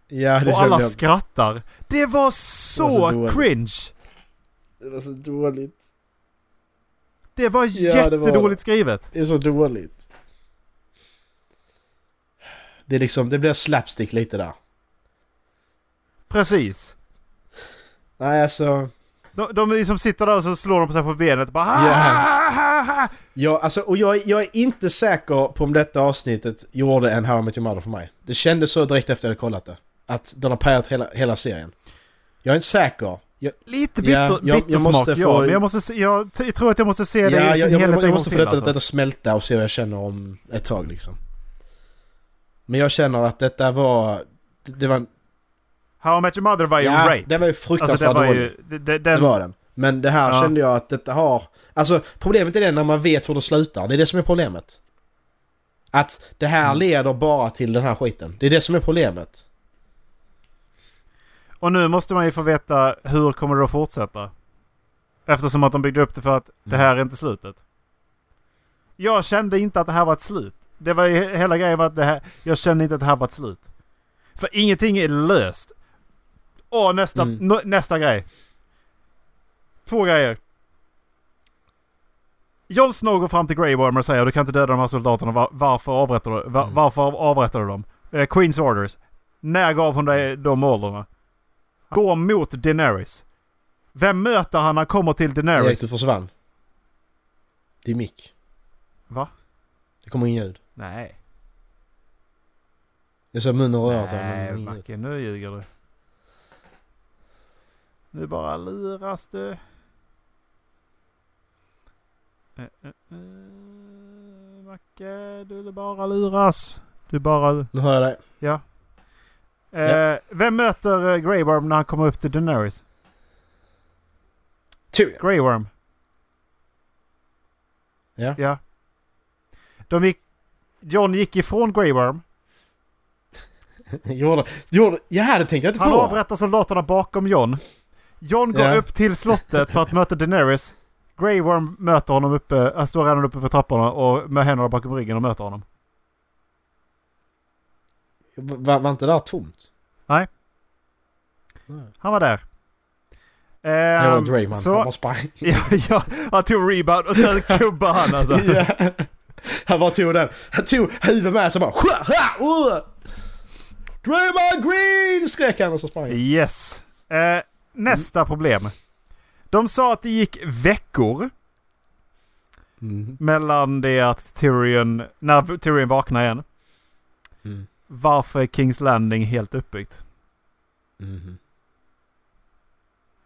Ja, det och alla jag. skrattar. Det var så, så dåligt. cringe! Det var så dåligt. Det var Ja, det var jättedåligt skrivet. Det är så dåligt. Det är liksom, det blir slapstick lite där. Precis. Nej alltså. De, de liksom sitter där och så slår de på sig på benet och bara Ja. yeah. Jag, alltså, och jag, jag är inte säker på om detta avsnittet gjorde en How I Met Your Mother för mig. Det kändes så direkt efter jag hade kollat det. Att den har pajat hela, hela serien. Jag är inte säker. Jag, Lite Ja, bitter, jag- jag bittersmak, måste ja. få- Men jag, måste jag, jag tror att jag måste se det ja, i jag, sin jag, jag, helhet jag gång måste få detta, alltså. detta smälta och se vad jag känner om ett tag liksom. Men jag känner att detta var... Det, var... How I Met Your Mother var ju Ja, rape. det var ju Alltså fruktansvärt dåligt. ju... Det, det, Det den, var den. Men det här Ja. kände jag att detta har... Alltså problemet är det när man vet hur det slutar. Det är det som är problemet. Att det här Mm. leder bara till den här skiten. Det är det som är problemet. Och nu måste man ju få veta hur kommer det att fortsätta. Eftersom att de byggde upp det för att det här är inte slutet. Jag kände inte att det här var ett slut. Det var ju hela grejen var att det här... Jag kände inte att det här var ett slut. För ingenting är löst. Och nästa, Mm. nå- nästa grej. Två grejer. Jon Snow går fram till Grey Worm och säger du kan inte döda de här soldaterna. Var, varför avrättar du, var, Mm. varför avrättar du dem? Eh, Queens orders. När gav hon dig de orderna? Går mot Daenerys. Vem möter han när han kommer till Erik, Daenerys? du försvann. Det är mick. Va? Det kommer ingen ljud. Nej. Jag ser munnen röra sig men Nej. Macke, nu ljuger du. Nu bara luras du. Eh, eh, eh, Macke, du bara luras. Du bara... Nu hör jag dig. Ja. Eh, Vem möter Grey Worm när han kommer upp till Daenerys? Tyrion. Grey Worm. Ja. Ja. De gick... John gick ifrån Grey Worm. gjorde, gjorde, ja det tänkte jag inte Han på. avrättar soldaterna bakom John. John går Ja. upp till slottet för att möta Daenerys. Grey Worm möter honom uppe, han står redan uppe för trapporna och med händerna bakom ryggen och möter honom. Var, var inte där tomt? Nej. Nej. Han var där. Det var Ehm, Draymond. så, Han bara sprang. ja, ja, han tog rebound och sen kubbade han alltså. ja. Han bara tog den. Han tog huvudet med sig bara... "Hua, ha, uh." Draymond Green! Skrek han och så sprang han. Yes. Eh, nästa problem. De sa att det gick veckor Mm. mellan det att Tyrion, när Tyrion vaknar igen. Mm. Varför är Kings Landing helt uppbyggt? Mhm.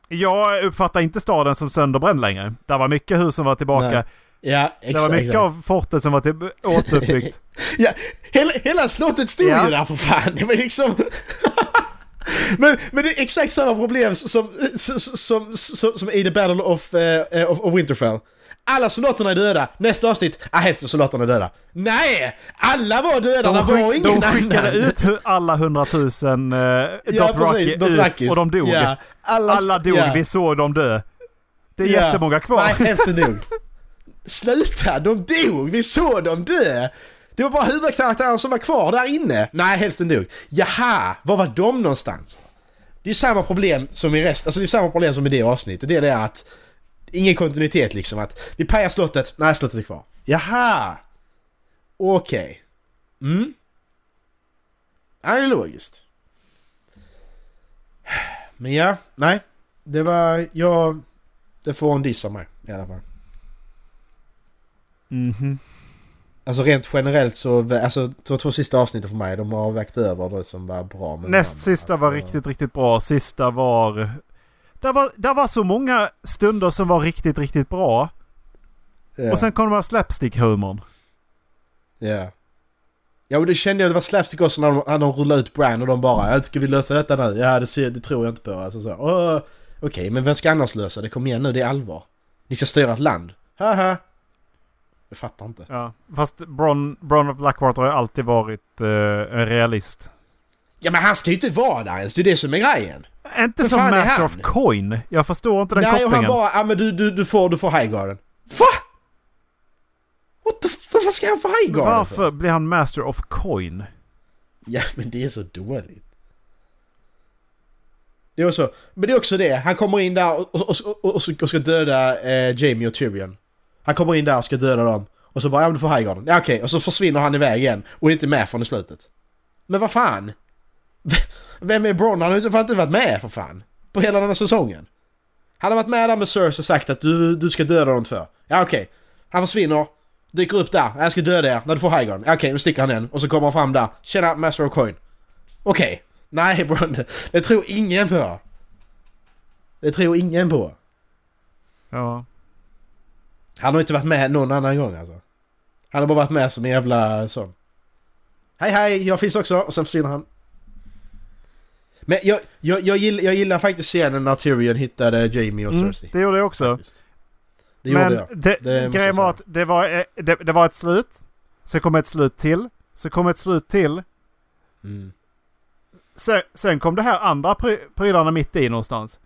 Jag uppfattar inte staden som sönderbränd längre. Det var mycket hus som var tillbaka. Nej, Ja, det exakt. var mycket exakt. av fortet som var till, återuppbyggt. Ja, hela, hela slottet stod Ja. ju där för fan. Det var liksom... men, men det är exakt samma problem som, som, som, som, som i The Battle of, eh, of, of Winterfell. Alla soldaterna är döda. Nästa avsnitt, ah, hälften av soldaterna är döda. Nej! Alla var döda, De, det var ingen de skickade annan. ut alla hundratusen uh, Ja, Dothraki ut och de dog. Ja, alla, Alla dog, ja. vi såg dem dö. Det är Ja. jättemånga kvar. Nej, hälften dog. Sluta, de dog! Vi såg dem dö! Det var bara huvudkaraktären som var kvar där inne. Nej, hälften dog. Jaha, var var de någonstans? Det är ju samma problem som i resten, alltså det är samma problem som i det avsnittet. Det är det att ingen kontinuitet liksom. Att vi pajar slottet, nej slottet är kvar. Jaha! Okej. Mm. Ja, det är logiskt. Men ja, nej. Det var, jag... Det får en diss av mig i alla fall. Mhm. Alltså rent generellt så, alltså de två sista avsnitten för mig, de har vägt över det som var bra. Näst sista var Att, riktigt, riktigt bra. Sista var... Det var, det var så många stunder som var riktigt, riktigt bra. Ja. Och sen kom de här slapstick-humorn. Ja. Ja och det kände jag, det var slapstick också när de, när de rullade ut Bran och de bara "Ja, Ska vi lösa detta nu? Ja det, ser, det tror jag inte på. Alltså, så, "Åh, Okej men vem ska annars lösa det? Kom igen nu, det är allvar. Ni ska styra ett land. Haha. Jag fattar inte. Ja. Fast Bron, Bron of Blackwater har ju alltid varit eh, en realist. Ja men han ska ju inte vara där ens, det är det som är grejen. Inte som Master of Coin. Jag förstår inte den Nej och kopplingen. han bara, ja men du, du, du får, du får Highgarden. Va? What the f- Vad ska han få Highgarden Varför blir han Master of Coin? Ja men det är så dåligt. Det är också, men det är också det, han kommer in där och, och, och, och, och ska döda eh, Jamie och Tyrion. Han kommer in där och ska döda dem. Och så bara ja men du får Highgarden. Ja okej, och så försvinner han iväg igen och är inte med från i slutet. Men vad fan? Vem är Bron? Han har ju inte varit med för fan. På hela den här säsongen. Han har varit med där med Cersei och sagt att du, du ska döda de två. Ja okej. Han försvinner. Dyker upp där. Jag ska döda er när du får Highgarden. Ja, okej, nu sticker han igen. Och så kommer han fram där. Tjena, Master of Coin. Okej. Nej Bron, det tror ingen på. Det tror ingen på. Ja. Han har inte varit med någon annan gång alltså. Han har bara varit med som en jävla sån. Hej hej, jag finns också. Och sen försvinner han. Men jag, jag, jag, gillar, jag gillar faktiskt scenen när Tyrion hittade Jamie och Mm, Cersei. det gjorde jag också. Faktiskt. Det gjorde Men jag. det, Det grejen var att det var, eh, det, det var ett slut. Sen kom ett slut till. Sen kom ett slut till. Mm. Sen, sen kom det här andra pry, prylarna mitt i någonstans.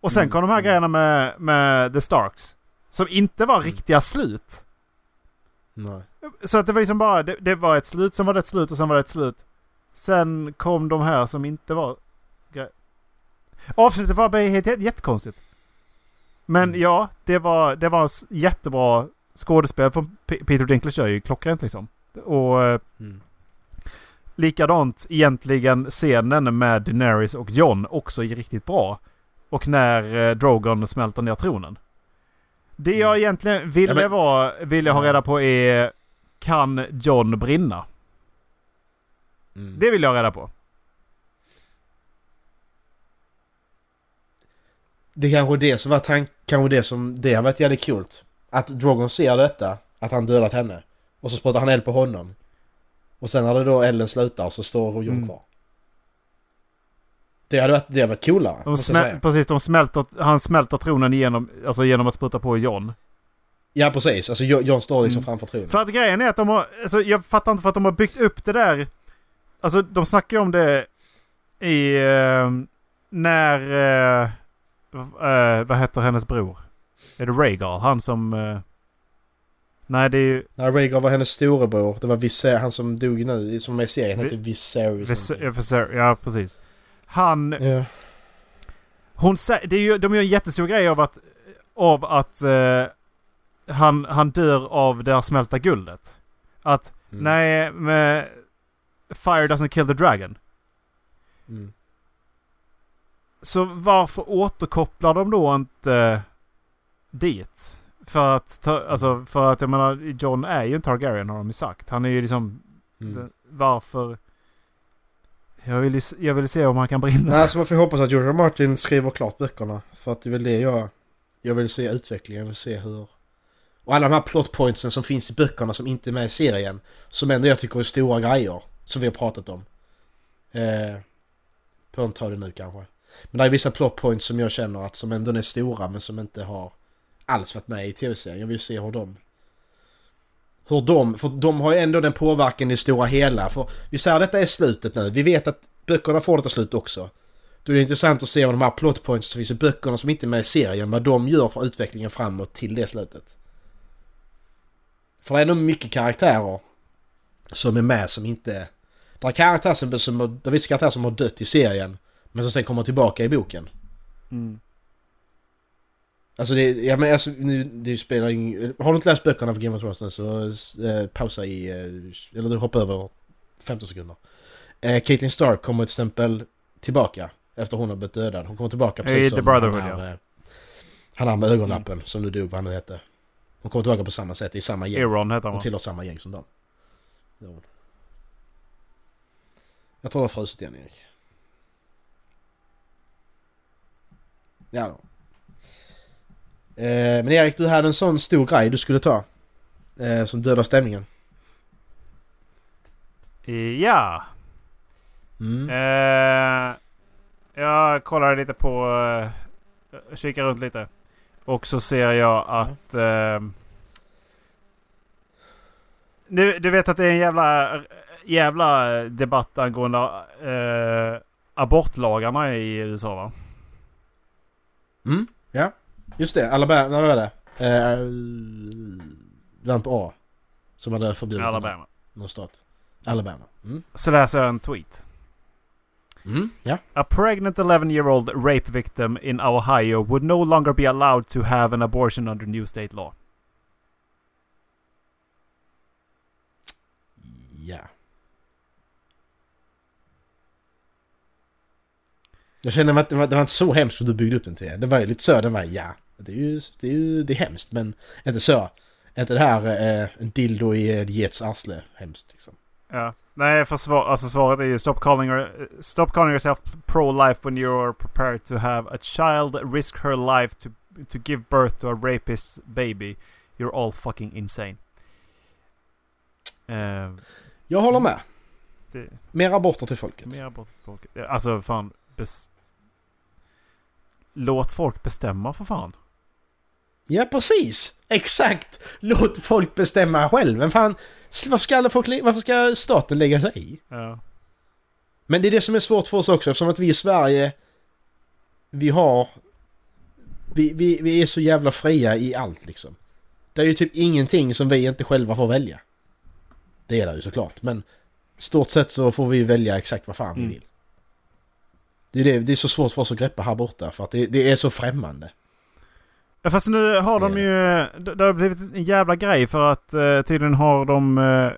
Och sen Mm, kom de här mm. grejerna med, med The Starks. Som inte var Mm. riktiga slut. Nej. Så att det var liksom bara, det, det var ett slut, sen var det ett slut och sen var det ett slut. Sen kom de här som inte var Avsnittet var helt, helt jättekonstigt. Men Mm. ja, det var, det var jättebra skådespel från Peter Dinklage är ju klockrent liksom. Och eh, Mm. likadant egentligen scenen med Daenerys och Jon också är riktigt bra. Och när eh, Drogon smälter ner tronen. Det jag Mm. egentligen ville, Ja, men- vara, ville ha Ja. reda på är Kan Jon brinna? Mm. Det vill jag ha reda på. Det kanske är det som var tank... Kanske det som... Det har varit jävligt kul. Att Drogon ser detta. Att han dödat henne. Och så sprutar han eld på honom. Och sen när det då elden slutar så står Jon Mm. kvar. Det hade varit, det hade varit coolare. De smäl- precis, de smälter, han smälter tronen genom, alltså genom att spruta på Jon. Ja precis, alltså Jo- Jon står liksom Mm. framför tronen. För att grejen är att de har, alltså jag fattar inte för att de har byggt upp det där. Alltså de snackar ju om det i, eh, när, eh, eh, vad heter hennes bror? Är det Rhaegar? Han som, eh, nej det är ju När Rhaegar var hennes storebror, det var Viser, han som dog nu, som är i serien, hette Viserys. Viser- ja precis. Han, Ja. hon säger, det är ju, de gör en jättestor grej av att, av att eh, han, han dör av det här smälta guldet. Att Mm. nej, med Fire doesn't kill the dragon. Mm. Så varför återkopplar de då inte dit? För att, ta, alltså, för att jag menar, John är ju en Targaryen har de ju sagt. Han är ju liksom, Mm. den- varför? Jag vill, ju jag vill se om han kan brinna. Nej, så man får hoppas att George Martin skriver klart böckerna. För att det är väl det jag... Jag vill se utvecklingen, jag vill se hur... Och alla de här plot pointsen som finns i böckerna som inte är med i serien. Som ändå jag tycker är stora grejer. Som vi har pratat om. Eh, på en ta det nu kanske. Men det är vissa plot points som jag känner att som ändå är stora men som inte har alls varit med i tv-serien. Jag vill se hur de... Hur de... För de har ju ändå den påverkan i det stora hela. För vi säger att detta är slutet nu. Vi vet att böckerna får detta slut också. Då är det intressant att se vad de här plot points som finns i böckerna som inte är med i serien, vad de gör för utvecklingen framåt till det slutet. För det är nog mycket karaktärer som är med som inte... Det är karaktärer som, som, det är karaktärer som har dött i serien, men som sen kommer tillbaka i boken. Mm. Alltså det, ja men alltså, nu, det spelar ingen... Har du inte läst böckerna för Game of Thrones nu så eh, pausa i... Eh, eller du hoppar över 15 sekunder. Eh, Caitlyn Stark kommer till exempel tillbaka efter hon har blivit dödad. Hon kommer tillbaka precis I som The han, här, ja. eh, han här med ögonlappen som nu dog, vad han nu hette. Hon kommer tillbaka på samma sätt, i samma gäng. Aaron heter han Hon tillhör samma gäng som dem. Jag tror det har frusit igen Erik. Ja då. Eh, men Erik, du hade en sån stor grej du skulle ta. Eh, som dödar stämningen. Ja. Mm. Eh, jag kollar lite på... Eh, kikar runt lite. Och så ser jag att... Eh, du, du vet att det är en jävla, jävla debatt angående eh, abortlagarna i USA va? Mm, ja. Just det, Alabama, vad var det? Eh, det var på A. Som hade förbjudit. Alabama. någon stat. Alabama. Mm. Så läser jag en tweet. Mm, ja. A pregnant 11-year-old rape victim in Ohio would no longer be allowed to have an abortion under new state law. Ja. Jag känner att det var, det var inte så hemskt som du byggde upp den till. Det var ju lite så, den var ja. Det är ju det är, ju, det är hemskt men inte så. Inte det här eh, en dildo i en gets arsle hemskt liksom. Ja. Nej, för svar, alltså svaret är ju stop calling, her, stop calling yourself pro-life when you're prepared to have a child risk her life to, to give birth to a rapist's baby. You're all fucking insane. Uh, Jag håller med. det, Mer aborter till folket. mer abort till folket. Alltså fan. Bes, låt folk bestämma för fan. Ja, precis! Exakt! Låt folk bestämma själv. Men fan, varför ska, folk, varför ska staten lägga sig i? Ja. Men det är det som är svårt för oss också eftersom att vi i Sverige Vi har vi, vi, vi är så jävla fria i allt liksom. Det är ju typ ingenting som vi inte själva får välja. Det är det ju såklart men stort sett så får vi välja exakt vad fan vi Mm. vill. Det är, det, det är så svårt för oss att greppa här borta för att det, det är så främmande. Ja, fast nu har de ju... Det, har blivit en jävla grej för att eh, tydligen har de... Eh,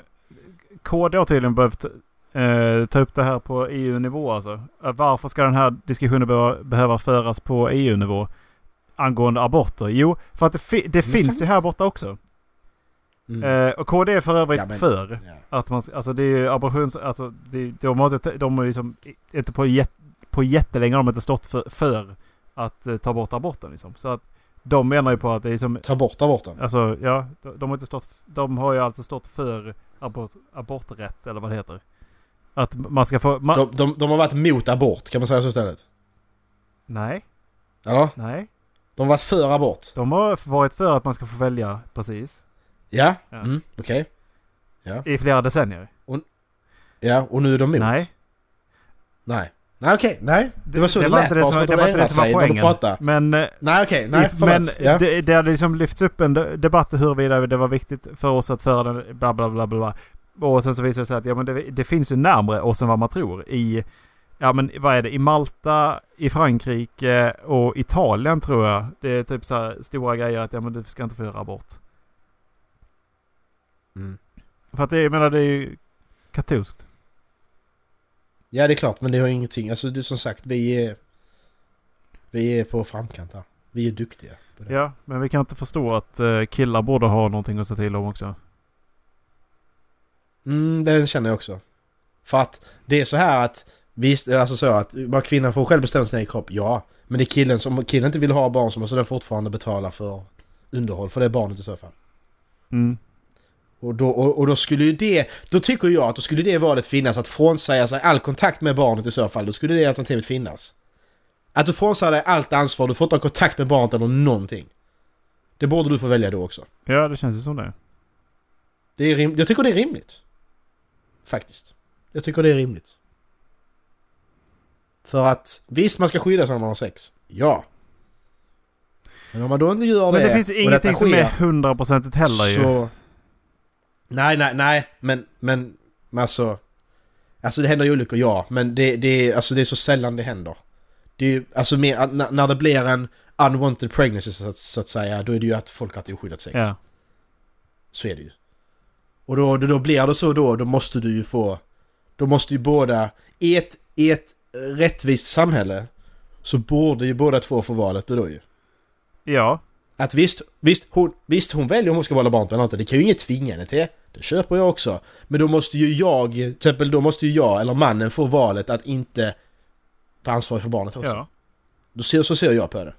KD har tydligen behövt eh, ta upp det här på EU-nivå alltså. Eh, Varför ska den här diskussionen behöva, behöva föras på EU-nivå? Angående aborter? Jo, för att det, fi- det Men finns ju här borta också. Mm. Eh, och KD är för övrigt Ja, men- för. Ja. Att man, alltså det är ju abortions... Alltså det, de har inte, de har liksom inte på, jät, på jättelänge har de inte stått för, för att eh, ta bort aborten liksom. Så att de menar ju på att det är som... Ta bort aborten. Alltså ja, de, har inte stått... De har ju alltså stått för abort, aborträtt eller vad det heter. Att man ska få... Man, De, de, de har varit mot abort kan man säga så istället. nej, Eller? nej. De har varit för abort. De har varit för att man ska få välja precis. Ja, Ja. Mm, okej. I flera decennier. Ja, och nu är de mot. Nej. Nej. Nej okej, nej. Det var så det, var inte det som, det var inte det som var de poängen. Men eh, Nej okej, nej I- Men förlåt. Ja. det, det hade liksom lyfts upp en de- debatt huruvida det var viktigt för oss att föra den bla bla bla bla. Och sen så visade det sig att ja, men det, det finns ju närmre oss än vad man tror. I, ja men vad är det, i Malta, i Frankrike och Italien tror jag. Det är typ så här stora grejer att ja men du ska inte få göra abort. Mm. För att det, jag menar det är ju katolskt. Ja det är klart men det har ingenting, alltså det som sagt vi är... Vi är på framkant här. Vi är duktiga på det. Ja, men vi kan inte förstå att eh, killar borde ha någonting att säga till om också. Mm, den känner jag också. För att det är så här att Visst, alltså så att bara kvinnan får själv bestämma sin egen kropp, ja. Men det är killen som, killen inte vill ha barn så måste den fortfarande betala för underhåll för det barnet i så fall. Mm. Och då, och, och då skulle ju det, då tycker jag att då skulle det valet finnas att frånsäga sig all kontakt med barnet i så fall. Då skulle det alternativet finnas. Att du frånsäger dig allt ansvar, du får inte ha kontakt med barnet eller någonting. Det borde du få välja då också. Ja, det känns ju som det. Det är rim, jag tycker det är rimligt. Faktiskt. Jag tycker det är rimligt. För att visst man ska skydda sig när man har sex. Ja. Men om man då inte gör Men det det finns ingenting detta som är sker, hundraprocentigt heller ju. Nej, nej, nej. Men, men, men alltså... Alltså det händer ju olyckor, ja. Men det, det, är- alltså, det är så sällan det händer. Det är ju, alltså mer, när det blir en unwanted pregnancy så, att- så att säga, då är det ju att folk har ett oskyddat sex. Ja. Så är det ju. Och då, då, då blir det så då, då måste du ju få... Då måste ju båda... I ett, i ett rättvist samhälle så borde ju båda två få valet då ju. Ja. Att visst, visst, hon, visst hon väljer om hon ska vara barn eller inte. Det kan ju inget tvinga henne till. Det köper jag också. Men då måste ju jag, till exempel då måste ju jag eller mannen få valet att inte vara ansvarig för barnet också. Ja. Då ser, så ser jag på det.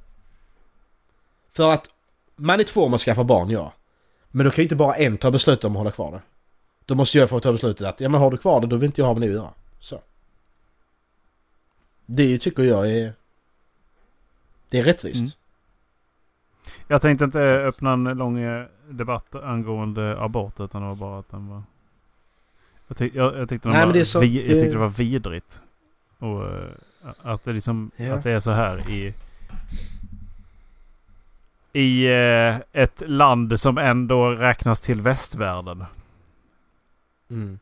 För att man är två om att skaffa barn, ja. Men då kan ju inte bara en ta beslut om att hålla kvar det. Då måste jag få ta beslutet att, ja men har du kvar det då vill inte jag ha med det att göra. Så. Det tycker jag är... Det är rättvist. Mm. Jag tänkte inte öppna en lång eh, debatt angående abort utan det var bara att den var... Jag, tyck, jag, jag, tyckte, den Nej, var det så- vi, jag tyckte det var vidrigt. Och eh, att det liksom... Ja. Att det är så här i... I eh, ett land som ändå räknas till västvärlden. Mm.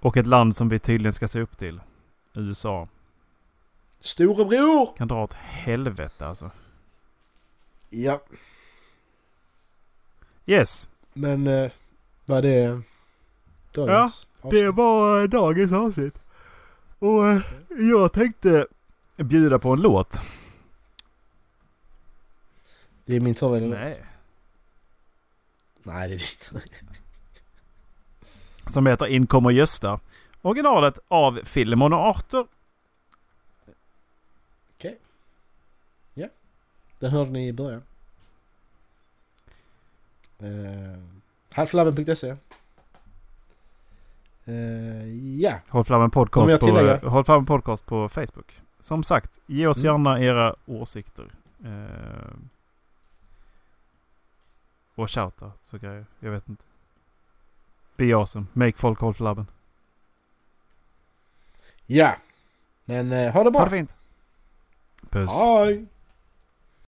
Och ett land som vi tydligen ska se upp till. USA. Storebror! Kan dra åt helvete alltså. Ja, Yes. men eh, vad det dagens Det var eh, dagens avsnitt. Och eh, jag tänkte bjuda på en låt. Det är min tur eller? Nej. Nej, det är ditt. Som heter In kommer Gösta. Originalet av Filemon och Arthur. Den hörde ni i början. Uh, Halflabben.se uh, Ja, Håll fram en Kommer podcast, på, eh, håll podcast på Facebook. Som sagt, ge oss Mm. gärna era åsikter. Eh, och shoutout så grejer. Jag vet inte. Be awesome. Make folk håll flabben. ja. Men uh, ha det bra. Ha det fint. Puss. Hej!